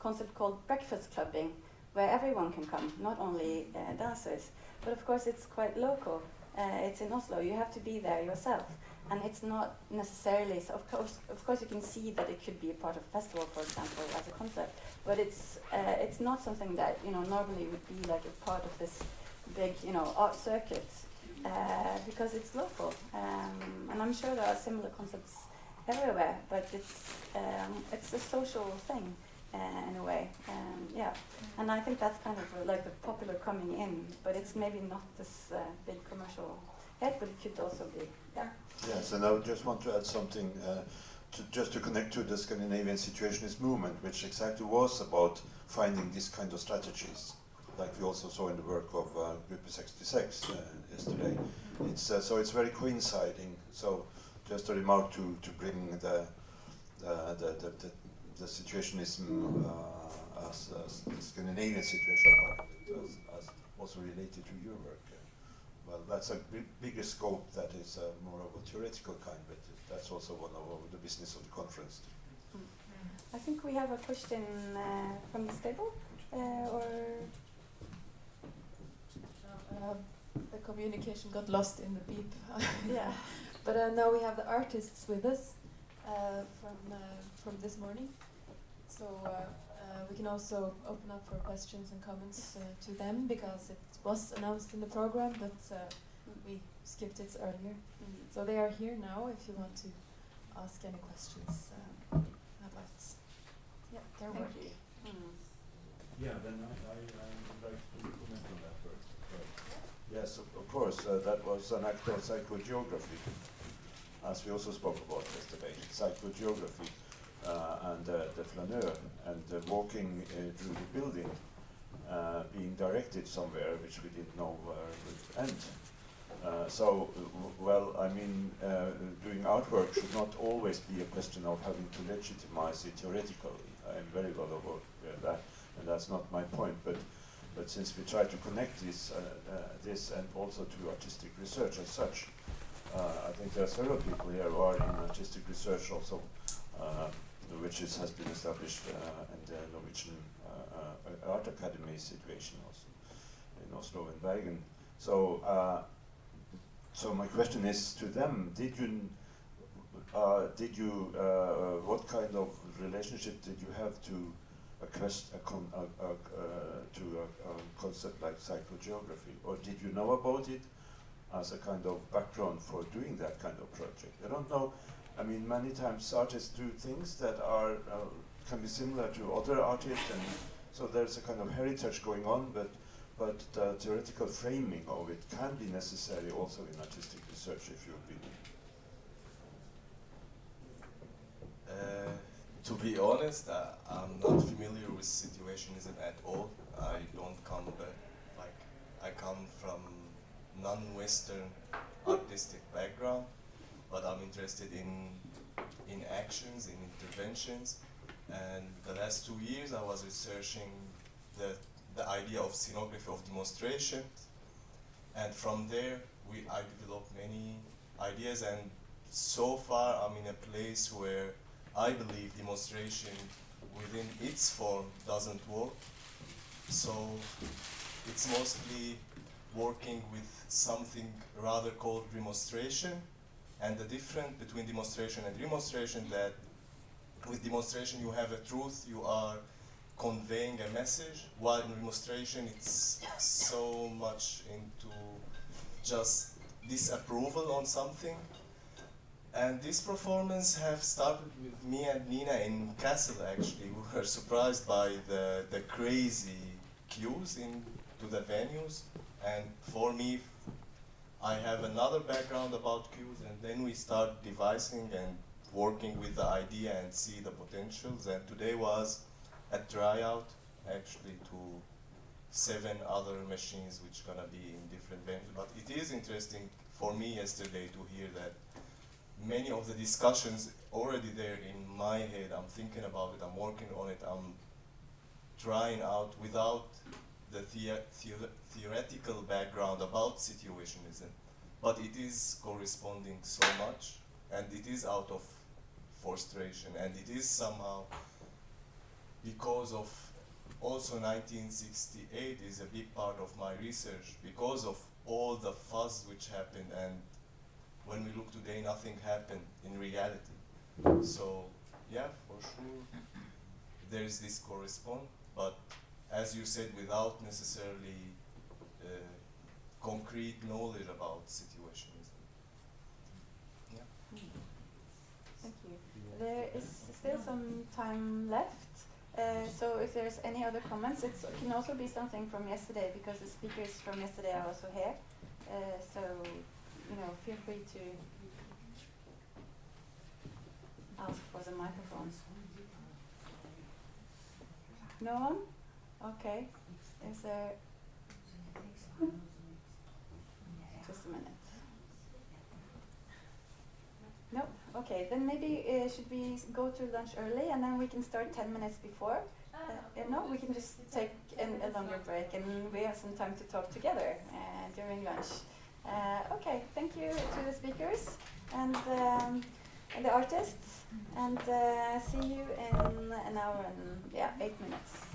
concept called breakfast clubbing, where everyone can come, not only uh, dancers. But of course, it's quite local. Uh, it's in Oslo. You have to be there yourself, and it's not necessarily. So of course, of course, you can see that it could be a part of a festival, for example, as a concept. But it's uh, it's not something that you know normally would be like a part of this big you know art circuit uh, because it's local. Um, and I'm sure there are similar concepts everywhere, but it's um, it's a social thing uh, in a way. Um, yeah, and I think that's kind of uh, like the popular coming in, but it's maybe not this uh, big commercial hit, but it could also be. Yeah. Yes, and I would just want to add something uh, to, just to connect to the Scandinavian Situationist movement, which exactly was about finding these kind of strategies, like we also saw in the work of uh, Group 66 uh, yesterday. It's, uh, so it's very coinciding. So just a remark to, to bring the, the, the, the, the, the situationism uh, as, as the Scandinavian situation part of it, as, as also related to your work. Uh, well, that's a big, bigger scope that is uh, more of a theoretical kind, but that's also one of, of the business of the conference. I think we have a question uh, from this table, uh, or Um, the communication got lost in the beep. [laughs] Yeah. [laughs] but uh, now we have the artists with us uh, from uh, from this morning, so uh, uh, we can also open up for questions and comments uh, to them because it was announced in the program, but uh, we skipped it earlier. So they are here now. If you want to ask any questions um, about yeah their Thank work. you. Mm. Yeah, then I, I, I would like to comment on that first. Yes, of, of course, uh, that was an act of psychogeography, as we also spoke about yesterday. Psychogeography and uh, the flaneur and walking uh, through the building, uh, being directed somewhere which we didn't know where it would end. Uh, so, well, I mean, uh, doing artwork should not always be a question of having to legitimize it theoretically. I am very well aware of that, and that's not my point. But, but since we try to connect this, uh, this and also to artistic research as such, I think there are several people here who are in artistic research also, which has been established uh, in the Norwegian uh, uh, Art Academy situation also in Oslo and Bergen. So. Uh, so my question is to them: Did you, did you, what kind of relationship did you have to a quest, a con, a, a, to a concept like psychogeography, or did you know about it as a kind of background for doing that kind of project? I don't know. I mean, many times artists do things that are uh, can be similar to other artists, and so there's a kind of heritage going on, but but the theoretical framing of it can be necessary also in artistic research, if you opinion. Uh, to be honest, uh, I'm not familiar with situationism at all. I don't come back, like I come from non-Western artistic background, but I'm interested in in actions, in interventions, and the last two years I was researching the the idea of scenography of demonstration, and from there we I developed many ideas, and so far I'm in a place where I believe demonstration within its form doesn't work. So it's mostly working with something rather called demonstration, and the difference between demonstration and demonstration that with demonstration you have a truth, you are conveying a message, while in demonstration it's so much into just disapproval on something. and this performance have started with me and Nina in Kassel actually. We were surprised by the, the crazy queues in to the venues and for me I have another background about queues and then we start devising and working with the idea and see the potentials and today was a tryout actually to seven other machines which gonna be in different venues but it is interesting for me yesterday to hear that many of the discussions already there in my head. I'm thinking about it. I'm working on it. I'm trying out without the, thea- theo- theoretical background about situationism, but it is corresponding so much, and it is out of frustration, and it is somehow because of also 1968 is a big part of my research because of all the fuss which happened and when we look today, nothing happened in reality. So, yeah, for sure, there is this correspond, but as you said, without necessarily concrete knowledge about situationism. Yeah. Thank you. There is still some time left. Uh, so if there's any other comments, it can also be something from yesterday because the speakers from yesterday are also here. Uh, so you know, feel free to ask for the microphones. No one? Okay. Is there a minute? No? Okay, then maybe uh, should we go to lunch early and then we can start 10 minutes before? Uh, uh, no, we can just take an, a longer break and we have some time to talk together uh, during lunch. Uh, okay, thank you to the speakers and, um, and the artists, and uh, see you in an hour and yeah, eight minutes.